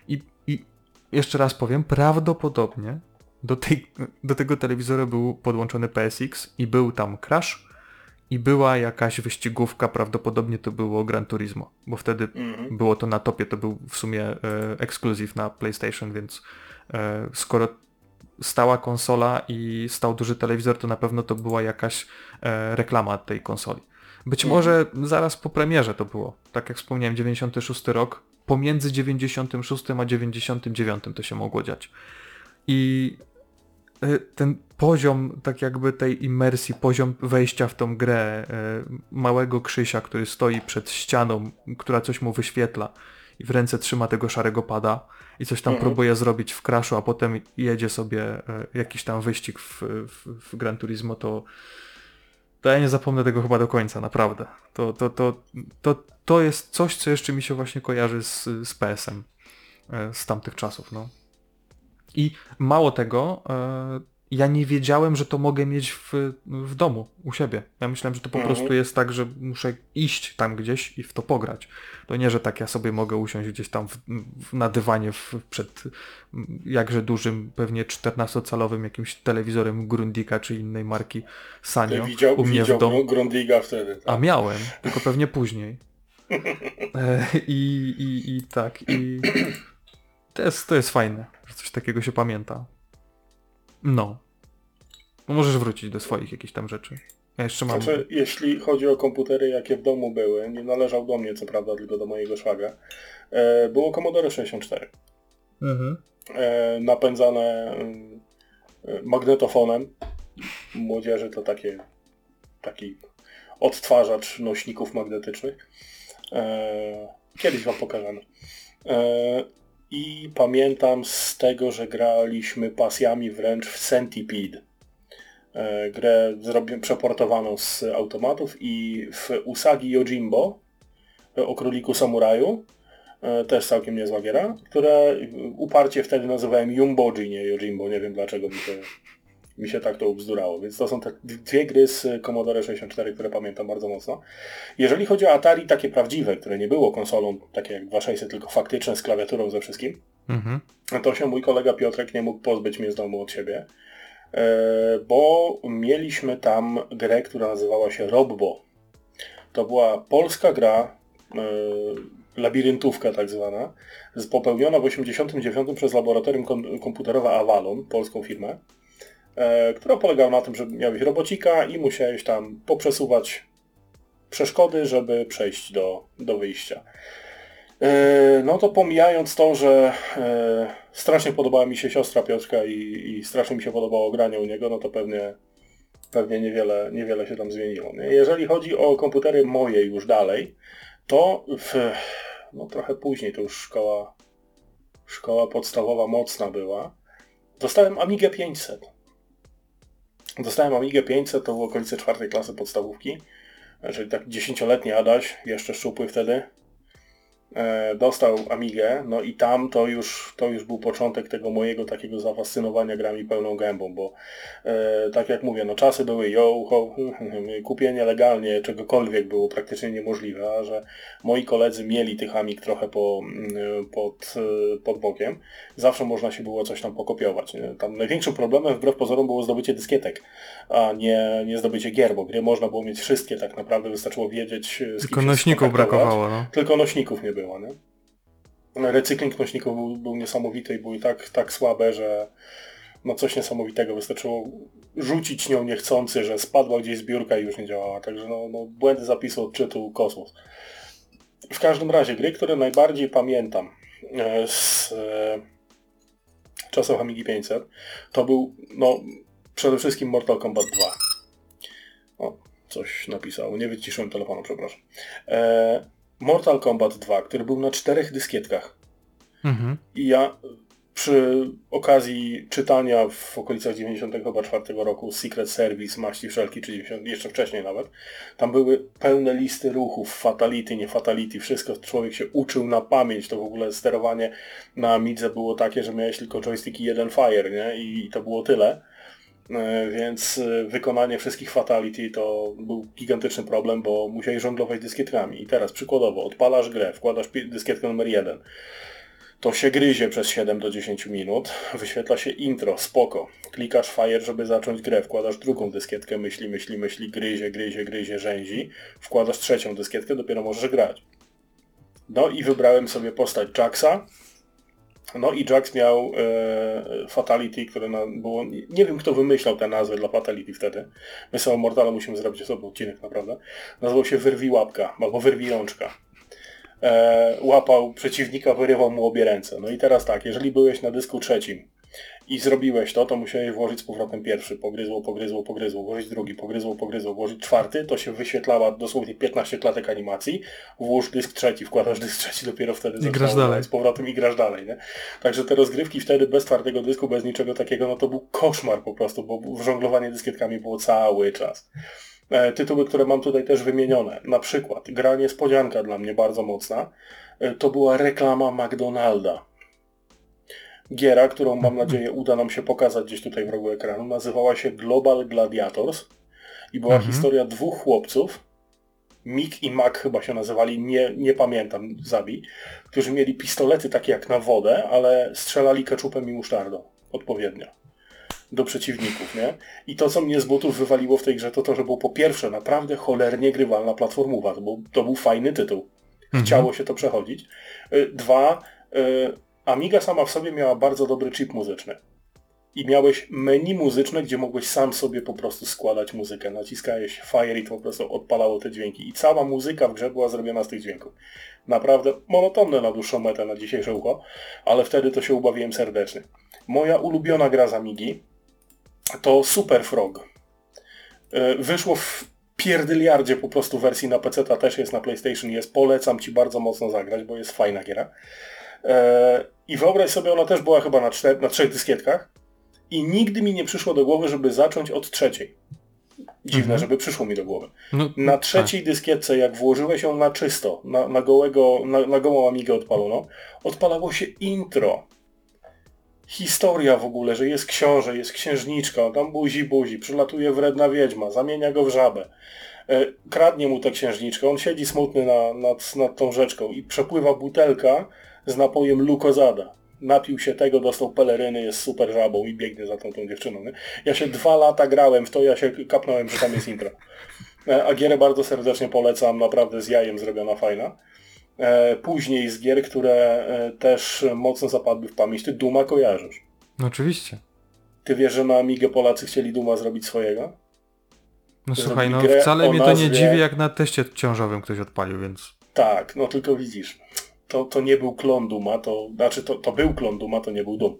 I, I jeszcze raz powiem, prawdopodobnie do, tej, do tego telewizora był podłączony PSX i był tam Crash i była jakaś wyścigówka, prawdopodobnie to było Gran Turismo, bo wtedy Mhm. było to na topie, to był w sumie e, ekskluzyw na PlayStation, więc e, skoro stała konsola i stał duży telewizor, to na pewno to była jakaś e, reklama tej konsoli. Być Mhm. może zaraz po premierze to było, tak jak wspomniałem, 96 rok, pomiędzy 96 a 99 to się mogło dziać. I ten poziom, tak jakby tej imersji, poziom wejścia w tą grę e, małego Krzysia, który stoi przed ścianą, która coś mu wyświetla i w ręce trzyma tego szarego pada i coś tam Mhm. próbuje zrobić w crashu, a potem jedzie sobie e, jakiś tam wyścig w, w, w Gran Turismo, to to ja nie zapomnę tego chyba do końca, naprawdę. To, to, to, to, to jest coś, co jeszcze mi się właśnie kojarzy z, z PS-em z tamtych czasów, no. I mało tego, e, ja nie wiedziałem, że to mogę mieć w, w domu, u siebie. Ja myślałem, że to po Mhm. prostu jest tak, że muszę iść tam gdzieś i w to pograć. To nie, że tak ja sobie mogę usiąść gdzieś tam w, w, na dywanie w, przed jakże dużym, pewnie 14-calowym jakimś telewizorem Grundika czy innej marki Sanyo Widział, u mnie widział w domu. Gr- Grundiga wtedy. A Tak. miałem, tylko pewnie później. E, I, i, I tak, i [CLEARS THROAT] to jest, to jest fajne, że coś takiego się pamięta. No. No Możesz wrócić do swoich jakichś tam rzeczy. Ja jeszcze mam... Znaczy, jeśli chodzi o komputery, jakie w domu były, nie należał do mnie, co prawda, tylko do mojego szwaga, e, było Commodore 64. Mhm. e, napędzane e, magnetofonem. Młodzieży to takie, taki odtwarzacz nośników magnetycznych. Kiedyś wam pokażemy. I pamiętam z tego, że graliśmy pasjami wręcz w Centipede. E, grę przeportowaną z automatów i w Usagi Yojimbo e, o króliku samuraju e, też całkiem niezła giera, które uparcie wtedy nazywałem Yumboji, nie Yojimbo, nie wiem dlaczego mi się, mi się tak to ubzdurało, więc to są te dwie gry z Commodore 64, które pamiętam bardzo mocno. Jeżeli chodzi o Atari takie prawdziwe, które nie było konsolą takie jak 2600, tylko faktyczne z klawiaturą ze wszystkim, Mhm. to się mój kolega Piotrek nie mógł pozbyć mnie z domu od siebie, e, bo mieliśmy tam grę, która nazywała się Robbo. To była polska gra, e, labiryntówka tak zwana, popełniona w 1989 przez laboratorium kom- komputerowe Avalon, polską firmę, która polegała na tym, że miałeś robocika i musiałeś tam poprzesuwać przeszkody, żeby przejść do, do wyjścia. E, No to pomijając to, że e, strasznie podobała mi się siostra Piotrka i, i strasznie mi się podobało granie u niego, no to pewnie, pewnie niewiele, niewiele się tam zmieniło. Nie? Jeżeli chodzi o komputery moje już dalej, to w, no trochę później, to już szkoła, szkoła podstawowa mocna była, dostałem Amigę 500. Dostałem Amigę 500, to w okolicy czwartej klasy podstawówki, czyli tak dziesięcioletni Adaś, jeszcze szczupły wtedy, dostał Amigę, no i tam to już, to już był początek tego mojego takiego zafascynowania grami pełną gębą, bo e, tak jak mówię, no czasy były yo, ho, [LAUGHS] kupienie legalnie czegokolwiek było praktycznie niemożliwe, a że moi koledzy mieli tych Amig trochę po, mm, pod, e, pod bokiem, zawsze można się było coś tam pokopiować. Tam największym problemem wbrew pozorom było zdobycie dyskietek, a nie, nie zdobycie gier, bo gry można było mieć wszystkie tak naprawdę, wystarczyło wiedzieć e, z Tylko nośników brakowało, no. Tylko nośników nie było, nie? Recykling nośników był, był niesamowity i były tak, tak słabe, że no coś niesamowitego. Wystarczyło rzucić nią niechcący, że spadła gdzieś zbiórka i już nie działała. Także no, no błędy zapisu odczytu kosmos. W każdym razie gry, które najbardziej pamiętam e, z e, czasów Amigi 500, to był no przede wszystkim Mortal Kombat 2. O, coś napisało. Nie wyciszyłem telefonu, przepraszam. E, Mortal Kombat 2, który był na czterech dyskietkach. Mhm. I ja przy okazji czytania w okolicach 94 roku Secret Service, maści wszelki, czy 90, jeszcze wcześniej nawet, tam były pełne listy ruchów, fatality, nie fatality, wszystko człowiek się uczył na pamięć, to w ogóle sterowanie na Amidze było takie, że miałeś tylko joystick i jeden fire, nie? I to było tyle. E, Więc e, wykonanie wszystkich fatality to był gigantyczny problem, bo musiałeś żonglować dyskietkami. I teraz przykładowo odpalasz grę, wkładasz dyskietkę numer 1. To się gryzie przez 7 do 10 minut, wyświetla się intro, spoko. Klikasz fire, żeby zacząć grę, wkładasz drugą dyskietkę, myśli, myśli, myśli, gryzie, gryzie, gryzie, rzęzi. Wkładasz trzecią dyskietkę, dopiero możesz grać. No i wybrałem sobie postać Jacksa, no i Jax miał e, Fatality, które na, było... Nie, wiem kto wymyślał te nazwy dla Fatality wtedy. My sobie o musimy zrobić osobny odcinek naprawdę. Nazywał się Wyrwi Łapka, albo Wyrwi Rączka. E, łapał przeciwnika, wyrywał mu obie ręce. No i teraz tak, jeżeli byłeś na dysku trzecim i zrobiłeś to, to musiałeś włożyć z powrotem pierwszy. Pogryzło, pogryzło, pogryzło, włożyć drugi, pogryzło, pogryzło, włożyć czwarty, to się wyświetlała dosłownie 15 klatek animacji, włóż dysk trzeci, wkładasz dysk trzeci, dopiero wtedy grasz zaczynało dalej. z powrotem i grasz dalej, nie? Także te rozgrywki wtedy bez twardego dysku, bez niczego takiego, no to był koszmar po prostu, bo żonglowanie dyskietkami było cały czas. E, Tytuły, które mam tutaj też wymienione, na przykład gra niespodzianka dla mnie bardzo mocna, e, to była reklama McDonalda. Giera, którą mam nadzieję uda nam się pokazać gdzieś tutaj w rogu ekranu, nazywała się Global Gladiators i była Mhm. historia dwóch chłopców, Mick i Mac chyba się nazywali, nie, nie pamiętam, zabij, którzy mieli pistolety takie jak na wodę, ale strzelali keczupem i musztardą odpowiednio do przeciwników, nie? I to, co mnie z butów wywaliło w tej grze, to to, że było po pierwsze naprawdę cholernie grywalna platformowa, to był, to był fajny tytuł. Chciało się to przechodzić. Y, Dwa, y, Amiga sama w sobie miała bardzo dobry chip muzyczny. i miałeś menu muzyczne, gdzie mogłeś sam sobie po prostu składać muzykę. Naciskałeś Fire i to po prostu odpalało te dźwięki. I cała muzyka w grze była zrobiona z tych dźwięków. Naprawdę monotonne na dłuższą metę, na dzisiejsze ucho, ale wtedy to się ubawiłem serdecznie. Moja ulubiona gra z Amigi to Super Frog. E, Wyszło w pierdyliardzie po prostu wersji na PC, ta też jest na PlayStation, jest, polecam Ci bardzo mocno zagrać, bo jest fajna giera. E, I wyobraź sobie, ona też była chyba na, czter, na trzech dyskietkach i nigdy mi nie przyszło do głowy, żeby zacząć od trzeciej. Dziwne, Mhm. żeby przyszło mi do głowy. No, Na trzeciej dyskietce, jak włożyłeś ją na czysto, na, na, gołego, na, na gołą amigę odpaloną, odpalało się intro. Historia w ogóle, że jest książę, jest księżniczka, tam buzi buzi, przylatuje wredna wiedźma, zamienia go w żabę. E, kradnie mu tę księżniczkę, on siedzi smutny na, nad, nad tą rzeczką i przepływa butelka z napojem Lukozada. Napił się tego, dostał peleryny, jest super żabą i biegnie za tą, tą dziewczyną. Nie? Ja się dwa lata grałem w to, ja się kapnąłem, że tam jest intro. E, A gierę bardzo serdecznie polecam, naprawdę z jajem zrobiona fajna. E, Później z gier, które e, też mocno zapadły w pamięć, ty Duma kojarzysz. No oczywiście. Ty wiesz, że na Amigę Polacy chcieli Duma zrobić swojego? No słuchaj, no wcale mnie to nie dziwi, jak na teście ciążowym ktoś odpalił, więc... Tak, no tylko widzisz, to, to nie był klon Duma, to znaczy to, to był klon Duma, to nie był Dum.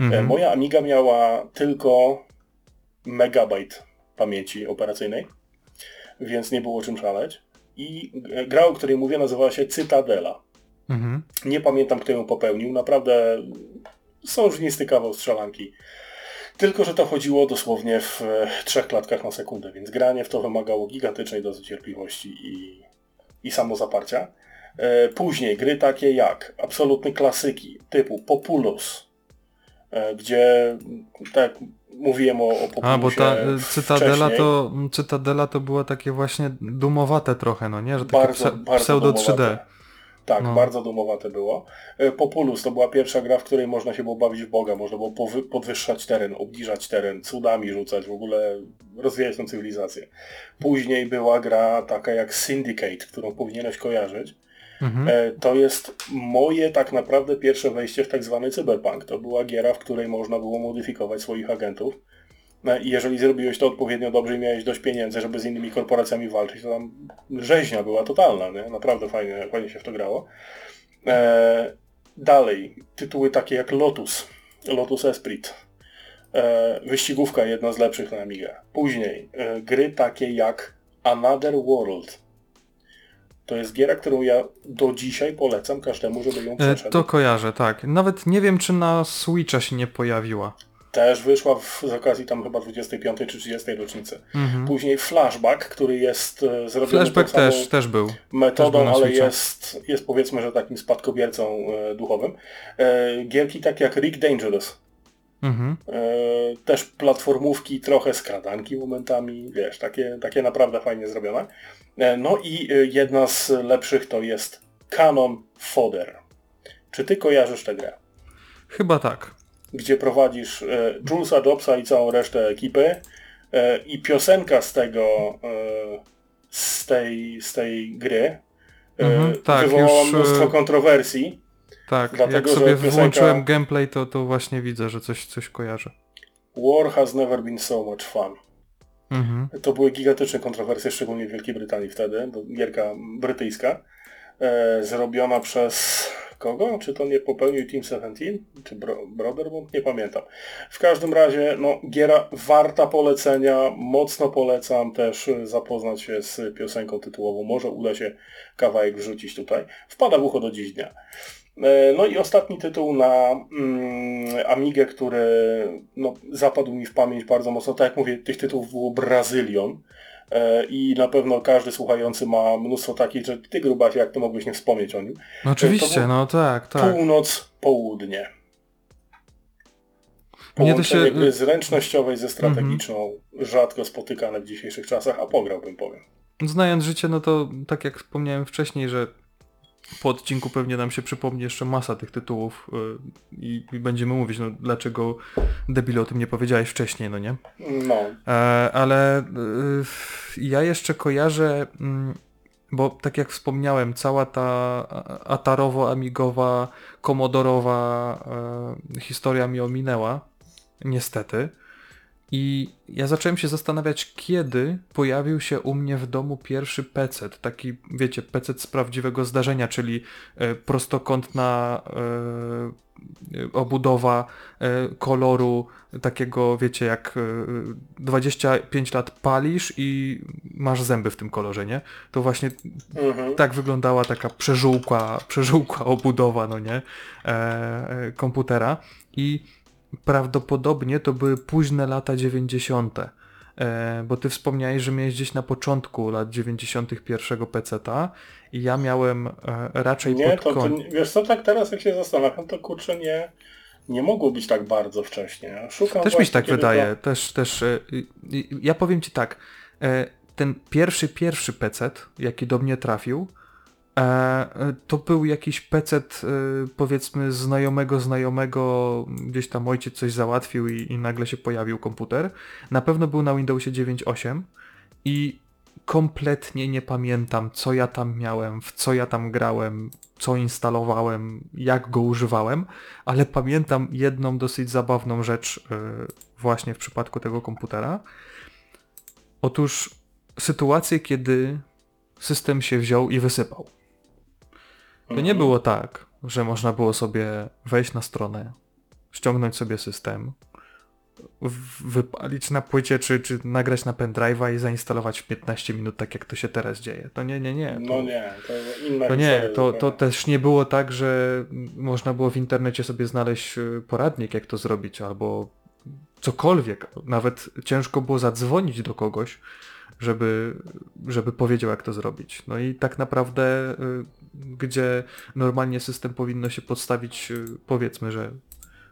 E, Mhm. Moja Amiga miała tylko megabajt pamięci operacyjnej, więc nie było czym szaleć. I e, gra, o której mówię, nazywała się Cytadela. Mhm. Nie pamiętam, kto ją popełnił. Naprawdę sążnisty kawał strzelanki. Tylko, że to chodziło dosłownie w e, trzech klatkach na sekundę, więc granie w to wymagało gigantycznej dozy cierpliwości i, i samozaparcia. E, Później gry takie jak absolutne klasyki typu Populus, e, gdzie tak mówiłem o, o Populusie A, bo ta y, Cytadela to, Cytadela to było takie właśnie dumowate trochę, no nie? Że takie bardzo, pse, bardzo pseudo domowate. 3D. Tak, No. bardzo domowate było. E, Populus to była pierwsza gra, w której można się było bawić w Boga, można było podwyższać teren, obniżać teren, cudami rzucać, w ogóle rozwijać tę cywilizację. Później była gra taka jak Syndicate, którą powinieneś kojarzyć. Mhm. E, To jest moje tak naprawdę pierwsze wejście w tak zwany cyberpunk. To była giera, w której można było modyfikować swoich agentów. E, I jeżeli zrobiłeś to odpowiednio dobrze i miałeś dość pieniędzy, żeby z innymi korporacjami walczyć, to tam rzeźnia była totalna, nie? Naprawdę fajnie, fajnie się w to grało. E, dalej, tytuły takie jak Lotus, Lotus Esprit. E, wyścigówka jedna z lepszych na Amigę. Później e, gry takie jak Another World. To jest giera, którą ja do dzisiaj polecam każdemu, żeby ją E, przeszedł. To kojarzę, tak. Nawet nie wiem, czy na Switcha się nie pojawiła. Też wyszła w, z okazji tam chyba 25 czy 30 rocznicy. Mhm. Później Flashback, który jest e, zrobiony Flashback też, też był. metodą, też był ale jest, jest powiedzmy, że takim spadkobiercą e, duchowym. E, gierki takie jak Rick Dangerous. Mhm. E, też platformówki, trochę skradanki momentami, wiesz, takie, takie naprawdę fajnie zrobione. E, no i e, jedna z lepszych to jest Canon Fodder. Czy ty kojarzysz tę grę? Chyba tak. gdzie prowadzisz e, Julesa Jobsa i całą resztę ekipy e, i piosenka z tego e, z, tej, z tej gry e, Mhm, tak, wywołała już, mnóstwo kontrowersji. Tak, Dlatego, jak sobie piosenka- włączyłem gameplay, to, to właśnie widzę, że coś, coś kojarzę. War has never been so much fun. Mhm. To były gigantyczne kontrowersje, szczególnie w Wielkiej Brytanii wtedy, gierka brytyjska, e, zrobiona przez kogo? Czy to nie popełnił Team 17? Czy Bro Brotherhood? Nie pamiętam. W każdym razie, no, giera warta polecenia, mocno polecam też e, zapoznać się z piosenką tytułową, może uda się kawałek wrzucić tutaj. Wpada w ucho do dziś dnia. E, No i ostatni tytuł na mm, Amigę, który no, zapadł mi w pamięć bardzo mocno. Tak jak mówię, tych tytułów było Brazylion. E, I na pewno każdy słuchający ma mnóstwo takich, że ty grubasie, jak to mogłeś nie wspomnieć o nim. No oczywiście, no tak, tak. Północ, południe. Połączenie się- gry zręcznościowej ze strategiczną, rzadko spotykane w dzisiejszych czasach, a pograłbym, powiem. Znając życie, no to tak jak wspomniałem wcześniej, że po odcinku pewnie nam się przypomni jeszcze masa tych tytułów y, i, i będziemy mówić, no dlaczego debil o tym nie powiedziałeś wcześniej, no nie? No, E, ale y, ja jeszcze kojarzę, mm, bo tak jak wspomniałem, cała ta atarowo-amigowa, komodorowa e, historia mi ominęła. niestety. I ja zacząłem się zastanawiać, kiedy pojawił się u mnie w domu pierwszy PC, taki, wiecie, PC z prawdziwego zdarzenia, czyli e, prostokątna e, obudowa e, koloru takiego, wiecie, jak e, 25 lat palisz i masz zęby w tym kolorze, nie? To właśnie Mhm. tak wyglądała taka przeżółkła, przeżółkła obudowa, no nie, komputera i prawdopodobnie to były późne lata 90. E, bo ty wspomniałeś, że miałeś gdzieś na początku lat 90. pierwszego PC-ta i ja miałem e, raczej Nie, pod to, to koniec. wiesz co, tak teraz jak się zastanawiam, to kurczę nie, nie mogło być tak bardzo wcześnie. Szukam Też mi się tak wydaje, też, też. e, Ja powiem ci tak, ten pierwszy, pierwszy PC, jaki do mnie trafił, to był jakiś PC, e, powiedzmy, znajomego znajomego, gdzieś tam ojciec coś załatwił i, i nagle się pojawił komputer. Na pewno był na Windowsie 9.8 i kompletnie nie pamiętam, co ja tam miałem, w co ja tam grałem, co instalowałem, jak go używałem, ale pamiętam jedną dosyć zabawną rzecz e, właśnie w przypadku tego komputera. Otóż sytuację, kiedy system się wziął i wysypał. To nie było tak, że można było sobie wejść na stronę, ściągnąć sobie system, wypalić na płycie, czy, czy nagrać na pendrive'a i zainstalować w 15 minut, tak jak to się teraz dzieje. To nie, nie, nie. To, No nie, to inna to nie, to, to też nie było tak, że można było w internecie sobie znaleźć y, poradnik, jak to zrobić, albo cokolwiek. Nawet ciężko było zadzwonić do kogoś, żeby, żeby powiedział, jak to zrobić. No i tak naprawdę, y, gdzie normalnie system powinno się podstawić, y, powiedzmy, że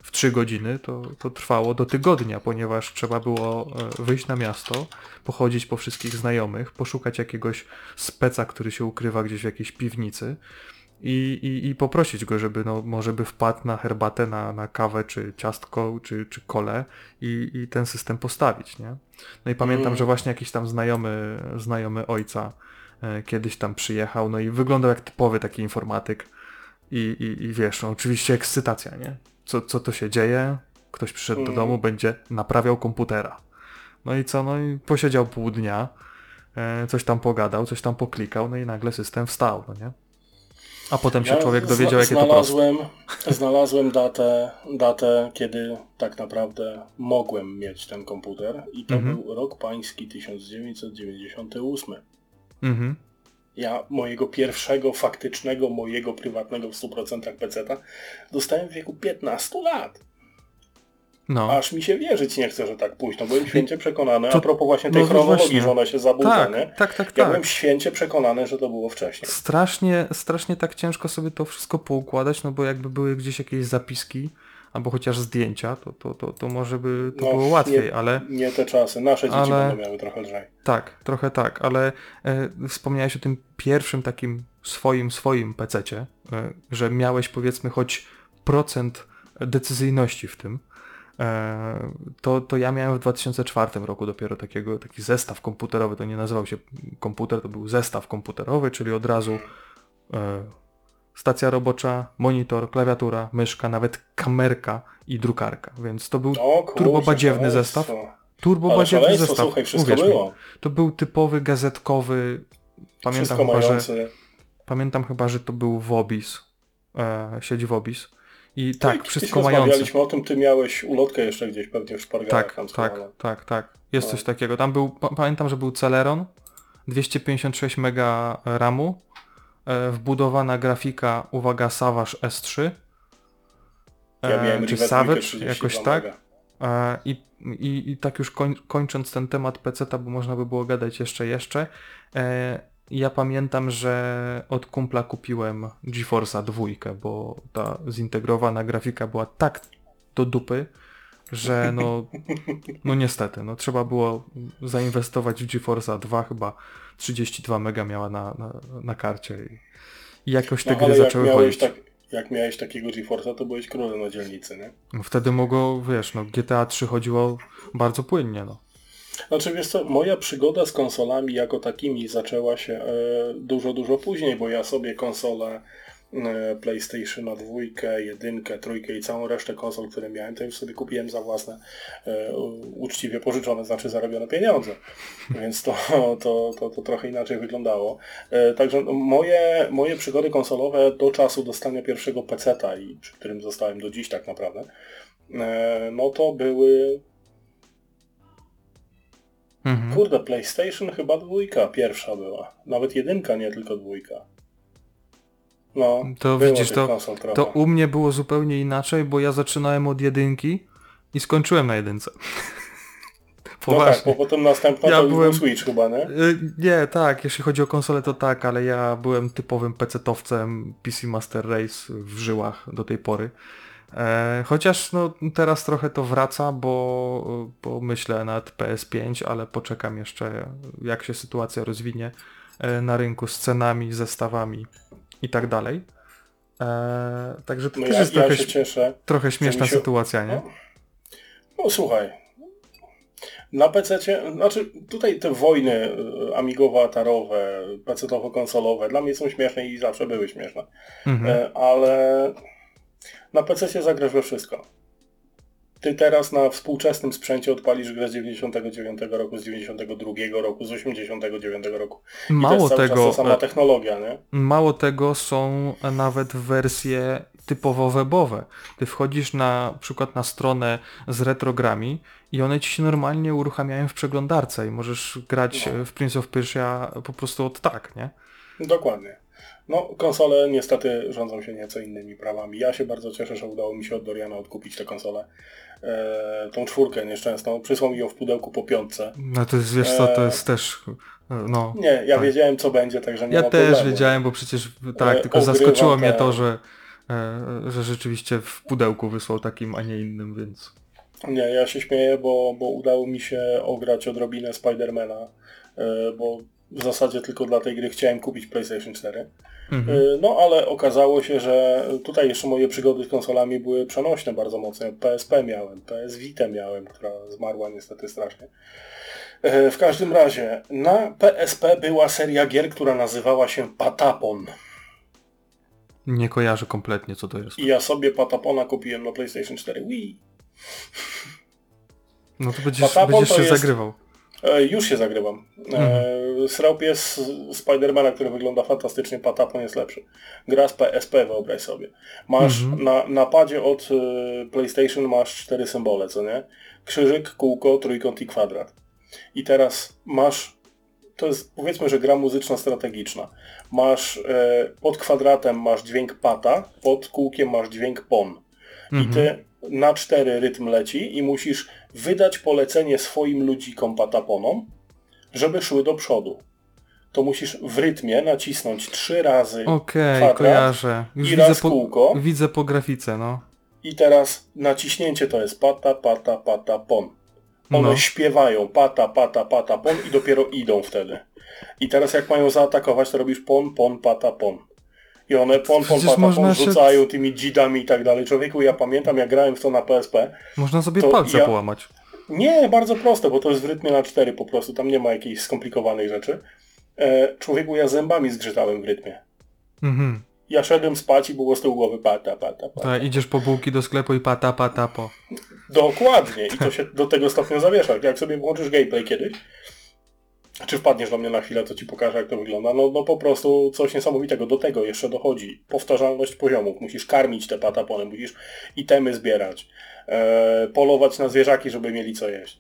w 3 godziny, to, to trwało do tygodnia, ponieważ trzeba było e, wyjść na miasto, pochodzić po wszystkich znajomych, poszukać jakiegoś speca, który się ukrywa gdzieś w jakiejś piwnicy i, i, i poprosić go, żeby no, może by wpadł na herbatę, na, na kawę, czy ciastko, czy, czy kole i, i ten system postawić, nie? No i pamiętam, Mm. że właśnie jakiś tam znajomy, znajomy ojca kiedyś tam przyjechał, no i wyglądał jak typowy taki informatyk i, i, i wiesz, no oczywiście ekscytacja, nie? Co, co to się dzieje? Ktoś przyszedł do Mm. domu, będzie naprawiał komputera. No i co? No i posiedział pół dnia, e, coś tam pogadał, coś tam poklikał, no i nagle system wstał, no nie? A potem się Ja człowiek dowiedział, jakie to proste. znalazłem, znalazłem datę, datę, kiedy tak naprawdę mogłem mieć ten komputer i to Mhm. był rok pański 1998. Mhm. Ja mojego pierwszego, faktycznego, mojego prywatnego w 100% peceta dostałem w wieku 15 lat. No. Aż mi się wierzyć nie chce, że tak późno. Byłem święcie przekonany, To- a propos właśnie tej no chronologii, właśnie. że ona się zabudza, tak, nie? tak, tak, Ja tak. byłem święcie przekonany, że to było wcześniej. Strasznie, strasznie tak ciężko sobie to wszystko poukładać, no bo jakby były gdzieś jakieś zapiski, albo chociaż zdjęcia, to, to, to, to może by to No, było łatwiej, nie- ale Nie te czasy. Nasze dzieci Ale- będą miały trochę lżej. tak, trochę tak, ale e, wspomniałeś o tym pierwszym takim swoim, swoim pececie, e, że miałeś powiedzmy choć procent decyzyjności w tym. E, to, to ja miałem w 2004 roku dopiero takiego, taki zestaw komputerowy, to nie nazywał się komputer, to był zestaw komputerowy, czyli od razu e, stacja robocza, monitor, klawiatura, myszka, nawet kamerka i drukarka, więc to był turbobadziewny zestaw. Turbobadziewny zestaw. słuchaj, wszystko Uwierz mi. To był typowy gazetkowy, pamiętam Wszystko chyba, że, mający. pamiętam chyba, że to był Wobis, e, sieć Wobis. I No tak, wszystko mający. rozmawialiśmy o tym, ty miałeś ulotkę jeszcze gdzieś pewnie w szpargalach Tak, tak, tak, tak. Jest No. coś takiego. Tam był, pa- pamiętam, że był Celeron, 256 mega RAMu, wbudowana grafika, uwaga, Savage S3. Ja e, czy Savage, 32 jakoś tak. E, I, i, I tak już koń, kończąc ten temat PC-ta, bo można by było gadać jeszcze, jeszcze. E, ja pamiętam, że od kumpla kupiłem GeForce'a dwójkę, bo ta zintegrowana grafika była tak do dupy, że no, no niestety, no trzeba było zainwestować w GeForce'a 2, chyba 32 mega miała na, na, na karcie i, jakoś te No, gry zaczęły chodzić. tak, jak miałeś takiego GeForce'a, to byłeś królem na dzielnicy, nie? Wtedy mogło, wiesz, no GTA 3 chodziło bardzo płynnie, no. Znaczy wiesz co, moja przygoda z konsolami jako takimi zaczęła się e, dużo, dużo później, bo ja sobie konsolę e, PlayStationa dwójkę, jedynkę, trójkę i całą resztę konsol, które miałem, to już sobie kupiłem za własne e, uczciwie pożyczone, znaczy zarobione pieniądze. Więc to, to, to, to trochę inaczej wyglądało. E, także moje, moje przygody konsolowe do czasu dostania pierwszego peceta i przy którym zostałem do dziś tak naprawdę, no to były Mhm. Kurde, PlayStation chyba dwójka pierwsza była. Nawet jedynka, nie tylko dwójka. No, To widzisz, to, to u mnie było zupełnie inaczej, bo ja zaczynałem od jedynki i skończyłem na jedynce. [LAUGHS] no tak, Poważnie. bo potem następna Ja to byłem- był Switch chyba, nie? Y, Nie, tak, jeśli chodzi o konsolę to tak, ale ja byłem typowym PC-towcem PC Master Race w żyłach do tej pory. E, chociaż no, teraz trochę to wraca, bo, bo myślę nad PS5, ale poczekam jeszcze jak się sytuacja rozwinie e, na rynku z cenami, zestawami i tak dalej. E, także to No też ja, jest ja trochę, cieszę. trochę śmieszna mi się- sytuacja, nie? No. No słuchaj, na PC, znaczy tutaj te wojny y, amigowo-atarowe, PC-towo-konsolowe dla mnie są śmieszne i zawsze były śmieszne. Mhm. E, ale na PC zagrasz we wszystko. Ty teraz na współczesnym sprzęcie odpalisz grę z 99 roku, z 92 roku, z 89 roku. I Mało tego, sama e, technologia, nie? Mało tego są nawet wersje typowo webowe. Ty wchodzisz na przykład na stronę z retrogrami i one ci się normalnie uruchamiają w przeglądarce i możesz grać No. w Prince of Persia po prostu od tak, nie? Dokładnie. No, konsole niestety rządzą się nieco innymi prawami. Ja się bardzo cieszę, że udało mi się od Doriana odkupić tę konsolę. E, tą czwórkę nieszczęsną. Przysłał mi ją w pudełku po piątce. No to jest, wiesz co, to Eee. jest też, no... Nie, ja Tak. wiedziałem co będzie, także nie Ja ma też problemu. wiedziałem, bo przecież tak, E, tylko zaskoczyło mnie te- to, że, e, że rzeczywiście w pudełku wysłał takim, a nie innym, więc... Nie, ja się śmieję, bo, bo udało mi się ograć odrobinę Spidermana, e, bo w zasadzie tylko dla tej gry chciałem kupić PlayStation 4. Mhm. E, No ale okazało się, że tutaj jeszcze moje przygody z konsolami były przenośne bardzo mocno. PSP miałem, PS Vita miałem, która zmarła niestety strasznie. E, W każdym razie, na PSP była seria gier, która nazywała się Patapon. Nie kojarzę kompletnie, co to jest. I ja sobie Patapona kupiłem na PlayStation 4 Wii. No to będziesz, Patapon będziesz to się jest- zagrywał. E, już się zagrywam. E, srał pies Spidermana, który wygląda fantastycznie, Patapon jest lepszy. Gra z PSP, wyobraź sobie. Masz Mhm. na, na padzie od e, PlayStation masz cztery symbole, co nie? Krzyżyk, kółko, trójkąt i kwadrat. I teraz masz, to jest powiedzmy, że gra muzyczno-strategiczna. Masz e, pod kwadratem masz dźwięk pata, pod kółkiem masz dźwięk pon. I ty na cztery rytm leci i musisz wydać polecenie swoim ludzikom pataponom, żeby szły do przodu. To musisz w rytmie nacisnąć trzy razy Okej, kwadrat kojarzę. Już i widzę raz po, kółko widzę po grafice, no. i teraz naciśnięcie to jest pata, pata, pata, pon. One No. śpiewają pata, pata, pata, pon i dopiero idą wtedy. I teraz jak mają zaatakować, to robisz pon, pon, pata, pon. I one pon, pon, Przecież pon się- rzucają tymi dzidami i tak dalej. Człowieku, ja pamiętam jak grałem w to na PSP, Można sobie palce ja- połamać. Nie, bardzo proste, bo to jest w rytmie na cztery po prostu, tam nie ma jakiejś skomplikowanej rzeczy. E, człowieku, ja zębami zgrzytałem w rytmie. Mhm. Ja szedłem spać i było z tyłu głowy pata, pata, pata. Idziesz po bułki do sklepu i pata, pata, po. Dokładnie. I to się do tego stopnia zawiesza. Jak sobie włączysz gameplay kiedyś, czy wpadniesz do mnie na chwilę, to ci pokażę jak to wygląda. No, no po prostu coś niesamowitego. Do tego jeszcze dochodzi powtarzalność poziomów. Musisz karmić te patapony, musisz itemy zbierać, e, polować na zwierzaki, żeby mieli co jeść.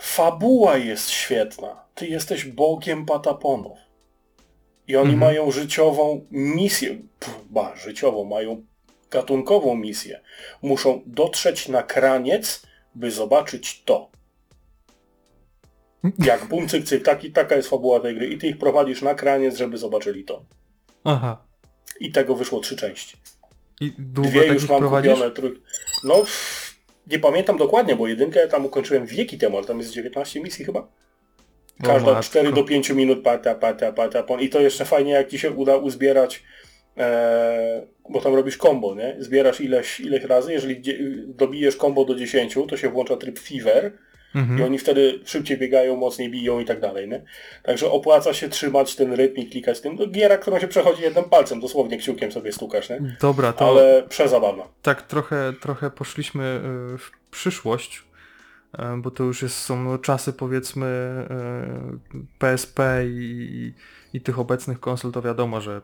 Fabuła jest świetna. Ty jesteś bogiem pataponów. I oni Mhm. mają życiową misję. Pff, ba, życiową, mają gatunkową misję. Muszą dotrzeć na kraniec, by zobaczyć to. Jak bum, cyk, cyk, taki, taka jest fabuła tej gry. I ty ich prowadzisz na kraniec, żeby zobaczyli to. Aha. I tego wyszło trzy części. I długo Dwie już takich mam prowadzisz? kupione. Trój... No, nie pamiętam dokładnie, bo jedynkę tam ukończyłem wieki temu, ale tam jest 19 misji chyba. Każda matko. 4 do 5 minut pata, pata, pata, pon. I to jeszcze fajnie, jak ci się uda uzbierać, e, bo tam robisz combo, nie? Zbierasz ileś, ileś razy, jeżeli dobijesz combo do 10, to się włącza tryb fever I Mhm. oni wtedy szybciej biegają, mocniej biją i tak dalej, nie? Także opłaca się trzymać ten rytm i klikać tym. No, giera, którą się przechodzi jednym palcem, dosłownie kciukiem sobie stukasz, nie? Dobra, to Ale przezabawna. tak trochę, trochę poszliśmy y, w przyszłość, y, bo to już jest, są czasy powiedzmy PSP i, i tych obecnych konsol, to wiadomo, że,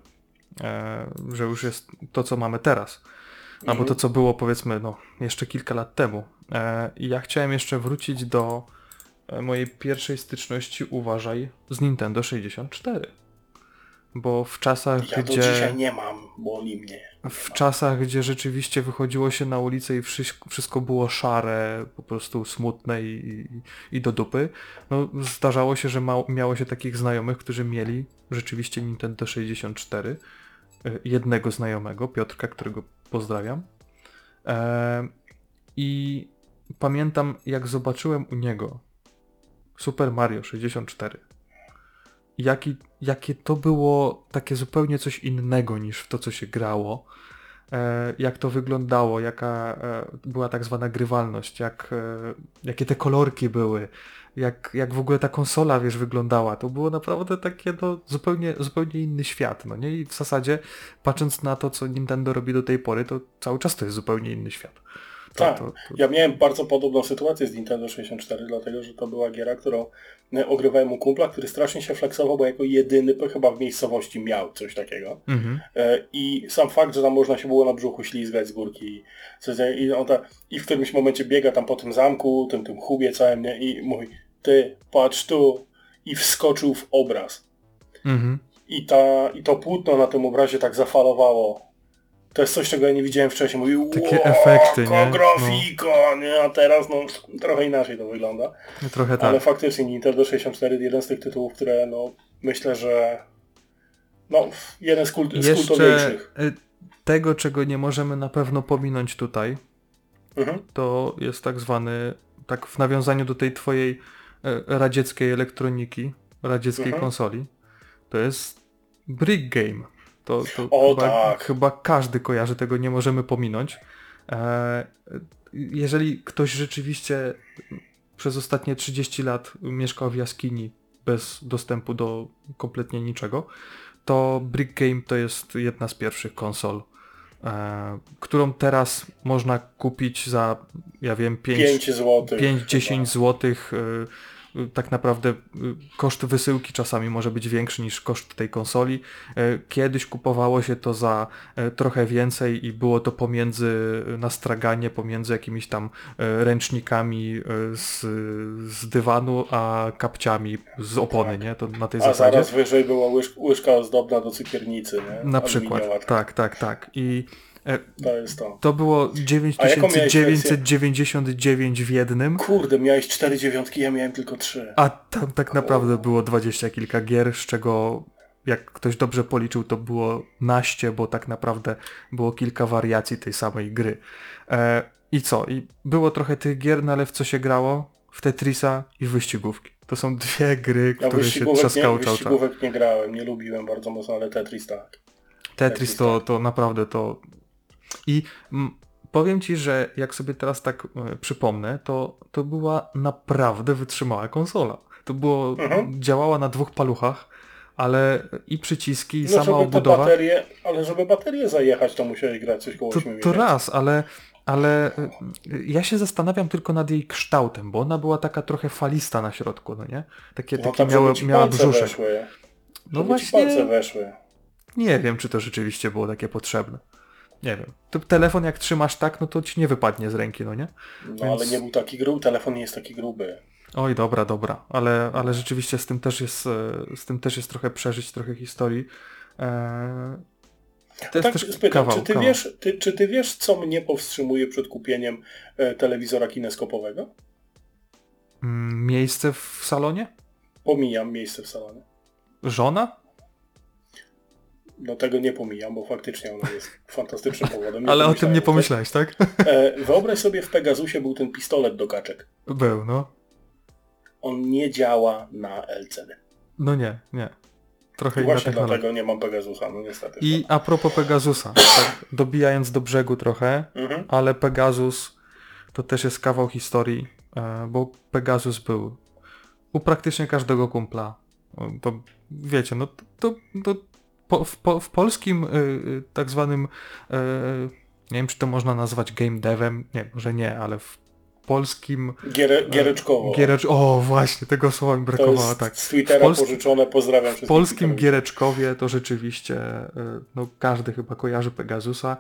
e, że już jest to, co mamy teraz. Albo Mhm. to, co było powiedzmy no, jeszcze kilka lat temu. E, I ja chciałem jeszcze wrócić do e, mojej pierwszej styczności, uważaj, z Nintendo 64. Bo w czasach, Ja gdzie dzisiaj nie mam, boli mnie. w czasach, gdzie rzeczywiście wychodziło się na ulicę i wszystko, było szare, po prostu smutne i, i, i do dupy, no zdarzało się, że ma, miało się takich znajomych, którzy mieli rzeczywiście Nintendo 64. Y, Jednego znajomego, Piotrka, którego pozdrawiam. E, I pamiętam, jak zobaczyłem u niego Super Mario 64. Jaki, jakie to było takie zupełnie coś innego niż w to, co się grało. E, jak to wyglądało, jaka e, była tak zwana grywalność, jak, e, jakie te kolorki były, jak, jak w ogóle ta konsola, wiesz, wyglądała. To było naprawdę takie no, zupełnie, zupełnie inny świat, no nie? I w zasadzie, patrząc na to, co Nintendo robi do tej pory, to cały czas to jest zupełnie inny świat. To, Tak. to, to, Ja miałem bardzo podobną sytuację z Nintendo 64, dlatego że to była giera, którą e, ogrywałem u kumpla, który strasznie się flexował, bo jako jedyny chyba w miejscowości miał coś takiego. mhm. E, I sam fakt, że tam można się było na brzuchu ślizgać z górki i, i, on ta, i w którymś momencie biega tam po tym zamku, tym, tym hubie całym, nie? I mówi, ty, patrz tu. I wskoczył w obraz. Mhm. I, ta, I to płótno na tym obrazie tak zafalowało. To jest coś, czego ja nie widziałem wcześniej. Mówił, Takie "Ło, efekty, nie? jaka grafika, nie? A teraz no trochę inaczej to wygląda. Trochę tak. Ale faktycznie Nintendo 64 jeden z tych tytułów, które no myślę, że no jeden z, kult, z Jeszcze kultowiejszych. y, tego, czego nie możemy na pewno pominąć tutaj, Mhm. to jest tak zwany, tak w nawiązaniu do tej twojej e, radzieckiej elektroniki, radzieckiej Mhm. konsoli, to jest Brick Game. To, to O, chyba, tak. chyba każdy kojarzy, tego nie możemy pominąć. E, jeżeli ktoś rzeczywiście przez ostatnie 30 lat mieszkał w jaskini bez dostępu do kompletnie niczego, to Brick Game to jest jedna z pierwszych konsol, e, którą teraz można kupić za, ja wiem, 5, 5 zł. 5-10 zł. Tak naprawdę y, koszt wysyłki czasami może być większy niż koszt tej konsoli. E, Kiedyś kupowało się to za e, trochę więcej i było to pomiędzy e, na straganie, pomiędzy jakimiś tam ręcznikami z, z dywanu, a kapciami z opony, nie? To na tej Tak. A zasadzie. zaraz wyżej była łyż, łyżka ozdobna do cukiernicy, nie? Na przykład. Aluminiowa. Tak, tak, tak. I To jest to. to było A jaką miałeś 9999 w jednym. Kurde, miałeś 4 dziewiątki, ja miałem tylko 3. A tam tak naprawdę było dwadzieścia kilka gier, z czego jak ktoś dobrze policzył, to było naście, bo tak naprawdę było kilka wariacji tej samej gry. E, I co? I było trochę tych gier, no ale w co się grało? W Tetrisa i w wyścigówki. To są dwie gry, Ja które się wyścigówek, nie, trzaskały cały czas. wyścigówek nie grałem, nie lubiłem bardzo mocno, ale Tetris tak. Tetris to, to naprawdę to... I powiem Ci, że jak sobie teraz tak e, przypomnę, to, to była naprawdę wytrzymała konsola. To było, Mhm. działała na dwóch paluchach, ale i przyciski, i No sama żeby obudowa, baterie, ale żeby baterię zajechać, to musiałeś grać coś koło to, 8 to raz, ale, ale y, ja się zastanawiam tylko nad jej kształtem, bo ona była taka trochę falista na środku, no nie? Takie, No takie tam, żeby miała, brzuszek. weszły. No żeby ci palce właśnie, weszły. nie wiem, czy to rzeczywiście było takie potrzebne. Nie wiem. Telefon jak trzymasz tak, no to ci nie wypadnie z ręki, no nie? No Więc- ale nie był taki gruby, telefon nie jest taki gruby. Oj, dobra, dobra, ale, ale rzeczywiście z tym też jest, e, z tym też jest trochę przeżyć, trochę historii. Eee, to tak też spytam, kawał, czy, ty kawał. wiesz, ty, czy ty wiesz, co mnie powstrzymuje przed kupieniem e, telewizora kineskopowego? Mm, Miejsce w salonie? Pomijam miejsce w salonie. Żona? No tego nie pomijam, bo faktycznie ono jest fantastycznym powodem. Nie Ale o tym nie pomyślałem pomyślałeś, tak? E, wyobraź sobie, w Pegasusie był ten pistolet do kaczek. Był, no. On nie działa na LCD. No nie, nie. Trochę inna Właśnie technologia. dlatego nie mam Pegasusa, no niestety. I a propos Pegasusa, tak dobijając do brzegu trochę, Mhm. ale Pegasus to też jest kawał historii, e, bo Pegasus był u praktycznie każdego kumpla. To wiecie, no to, to, to po, w, po, w polskim y, y, tak zwanym, y, nie wiem czy to można nazwać game devem, nie, może nie, ale w polskim Giere, giereczkowo. gierecz... O właśnie, tego słowa mi to brakowało, jest tak. z Twittera W Polsce- pożyczone, pozdrawiam W polskim giereczkowie to rzeczywiście, no każdy chyba kojarzy Pegasusa,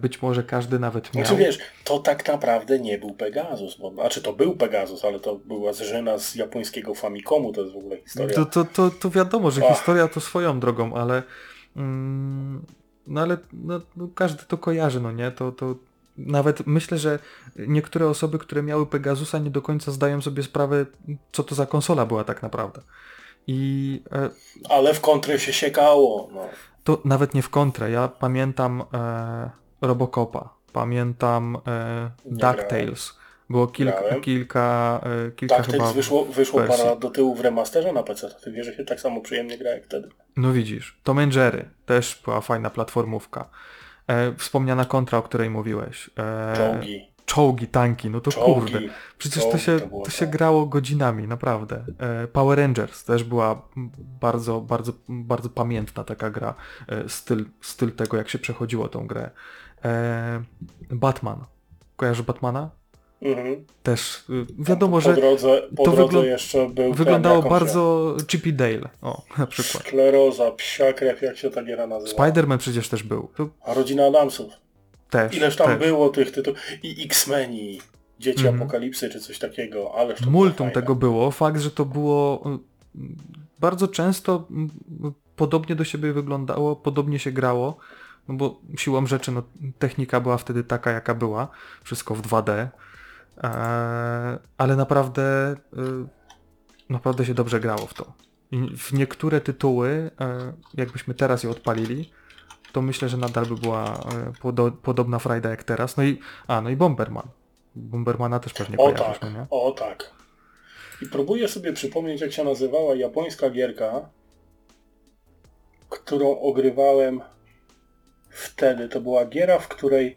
być może każdy nawet miał. Znaczy wiesz, to tak naprawdę nie był Pegasus, bo, znaczy to był Pegasus, ale to była zżyna z japońskiego Famicomu, to jest w ogóle historia. To, to, to, to wiadomo, że Ach. historia to swoją drogą, ale mm, no ale no, no, każdy to kojarzy, no nie? To, to nawet myślę, że niektóre osoby, które miały Pegasusa nie do końca zdają sobie sprawę, co to za konsola była tak naprawdę. I e, Ale w kontrę się siekało. No. to nawet nie w kontrę. Ja pamiętam e, Robocopa, pamiętam e, DuckTales. Było kilka, kilka, e, kilka Tak, chyba... wyszło, wyszło wersji. parę lat do tyłu w remasterze na PC. Ty wiesz, że się tak samo przyjemnie gra jak wtedy. No widzisz, Tom Jerry też była fajna platformówka. E, wspomniana kontra, o której mówiłeś. E, Czołgi. Czołgi, tanki, no to Czołgi. kurde. Przecież to się, to było to się tak. grało godzinami, naprawdę. E, Power Rangers też była bardzo, bardzo, bardzo pamiętna taka gra. E, styl, styl tego, jak się przechodziło tą grę. E, Batman. Kojarzysz Batmana? Mhm. Też. y, Wiadomo, po że drodze, po to drodze jeszcze był wyglądało ten, bardzo Chippy Dale. O, na się... przykład. Skleroza, psia krew, jak się ta giera nazywa. Spider-Man przecież też był. To A rodzina Adamsów. też. Ileż tam też. było tych tytułów. I X-Meni, Dzieci Mhm. Apokalipsy, czy coś takiego. Ależ to było Multum fajne. tego było. Fakt, że to było y, bardzo często y, podobnie do siebie wyglądało, podobnie się grało, no bo siłą rzeczy no, technika była wtedy taka, jaka była. Wszystko w 2D. E, ale naprawdę y, naprawdę się dobrze grało w to. W niektóre tytuły, e, jakbyśmy teraz je odpalili, to myślę, że nadal by była e, podo podobna frajda jak teraz. No i, a, no i Bomberman. Bombermana też pewnie O kojarzysz, tak, no nie? o tak. I próbuję sobie przypomnieć, jak się nazywała japońska gierka, którą ogrywałem wtedy. To była giera, w której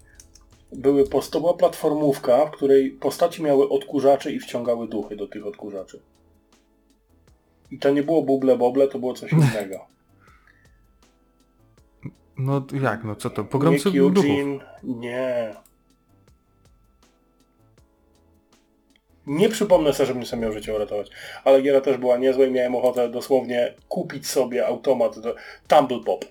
były to była platformówka, w której postaci miały odkurzacze i wciągały duchy do tych odkurzaczy. I to nie było buble boble, to było coś [LAUGHS] innego. No jak, no co to? Pogromcy nie duchów. Kyujin, nie. Nie przypomnę sobie, żebym sobie miał życie uratować. Ale giera też była niezła i miałem ochotę dosłownie kupić sobie automat do Tumble Pop.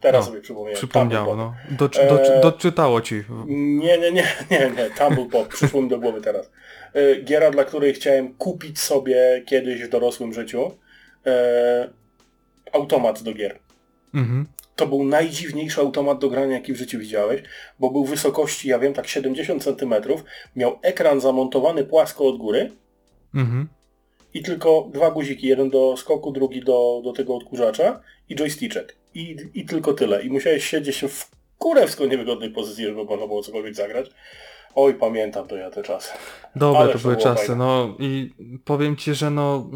Teraz No, sobie przypomniałem. Przypomniało, no. Doczy, doczy, Eee, doczytało ci. Nie, nie, nie, [LAUGHS] nie, nie. Tumble Pop. Przyszło mi do głowy teraz. E, Giera, dla której chciałem kupić sobie kiedyś w dorosłym życiu e, automat do gier. Mhm. To był najdziwniejszy automat do grania, jaki w życiu widziałeś, bo był wysokości, ja wiem, tak 70 cm, miał ekran zamontowany płasko od góry Mhm. i tylko dwa guziki, jeden do skoku, drugi do, do tego odkurzacza i joysticzek. I, I tylko tyle. I musiałeś siedzieć w kurewsko niewygodnej pozycji, żeby można było cokolwiek zagrać. Oj, pamiętam to ja te czasy. Dobre Ale to były czasy, fajne. no i powiem ci, że no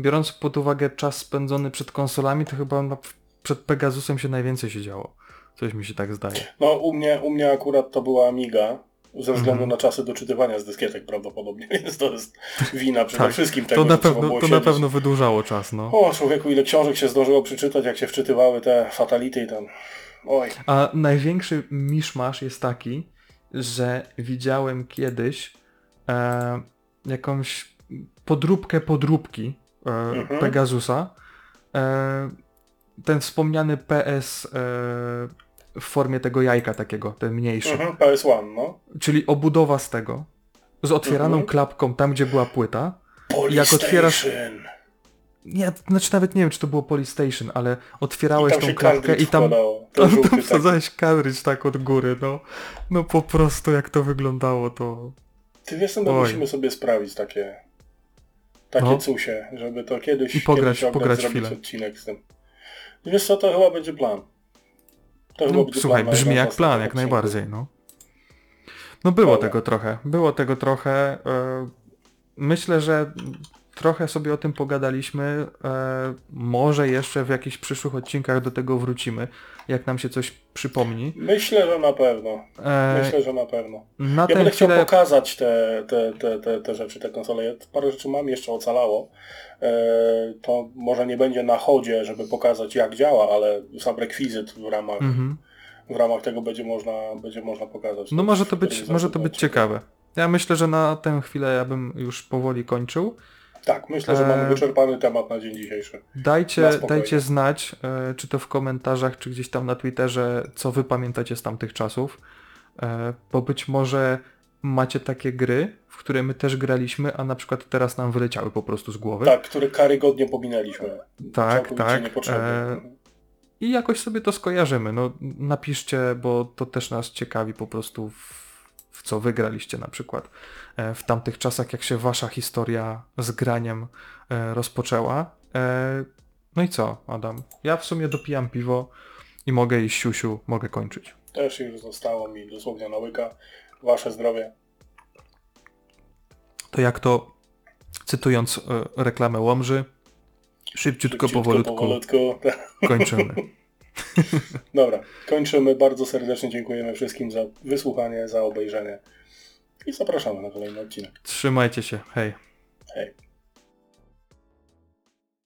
biorąc pod uwagę czas spędzony przed konsolami, to chyba przed Pegasusem się najwięcej się działo. Coś mi się tak zdaje. No u mnie, u mnie akurat to była Amiga, ze względu Mhm. na czasy doczytywania z dyskietek prawdopodobnie, [LAUGHS] więc to jest wina przede Tak, wszystkim tego, To na pewno, to na pewno wydłużało czas, no. O, człowieku, ile książek się zdążyło przeczytać, jak się wczytywały te fatality i tam. Oj. A największy miszmasz jest taki, że widziałem kiedyś e, jakąś podróbkę podróbki e, Mhm. Pegasusa. E, ten wspomniany PS e, w formie tego jajka takiego, ten mniejszy. Mhm, PS1, no. Czyli obudowa z tego. Z otwieraną Mhm. klapką tam, gdzie była płyta. Polystation. otwierasz- Nie, znaczy nawet nie wiem, czy to było Polystation, ale otwierałeś tą klapkę i tam wkładało. [LAUGHS] Tam, żółty tam wsadzałeś cartridge tak od góry, no. No po prostu jak to wyglądało, to... Ty wiesz, Oj. musimy sobie sprawić takie takie No. cusie, żeby to kiedyś, I pograć- kiedyś pograć zrobić chwilę. odcinek z tym. Wiesz co, to chyba będzie plan. To No, słuchaj, plan brzmi jak plan, jak najbardziej, no. No było Dobra. tego trochę, było tego trochę. e, Myślę, że trochę sobie o tym pogadaliśmy. E, może jeszcze w jakichś przyszłych odcinkach do tego wrócimy, jak nam się coś przypomni. Myślę, że na pewno. E, Myślę, że na pewno. na Ja będę chciał chwilę... pokazać te, te, te, te, te rzeczy, te konsole. Ja parę rzeczy mam jeszcze ocalało. E, to może nie będzie na chodzie, żeby pokazać jak działa, ale sam rekwizyt w ramach, Mhm. w ramach tego będzie można, będzie można pokazać. No może to być, może to być ciekawe. Ja myślę, że na tę chwilę ja bym już powoli kończył. Tak, myślę, że mamy E, wyczerpany temat na dzień dzisiejszy. Dajcie, dajcie znać, e, czy to w komentarzach, czy gdzieś tam na Twitterze, co wy pamiętacie z tamtych czasów. Bo być może macie takie gry, w które my też graliśmy, a na przykład teraz nam wyleciały po prostu z głowy. Tak, które karygodnie pominęliśmy. tak. Tak. E, I jakoś sobie to skojarzymy. No, napiszcie, bo to też nas ciekawi po prostu w, w co wygraliście na przykład e, w tamtych czasach, jak się wasza historia z graniem e, rozpoczęła. E, No i co, Adam? Ja w sumie dopijam piwo i mogę iść siusiu, mogę kończyć. Też już zostało mi dosłownie na łyka. Wasze zdrowie. To jak to, cytując e, reklamę Łomży, szybciutko, Szybciutko, powolutku powolutku. [LAUGHS] kończymy. [LAUGHS] Dobra, kończymy. Bardzo serdecznie dziękujemy wszystkim za wysłuchanie, za obejrzenie i zapraszamy na kolejny odcinek. Trzymajcie się, hej. Hej.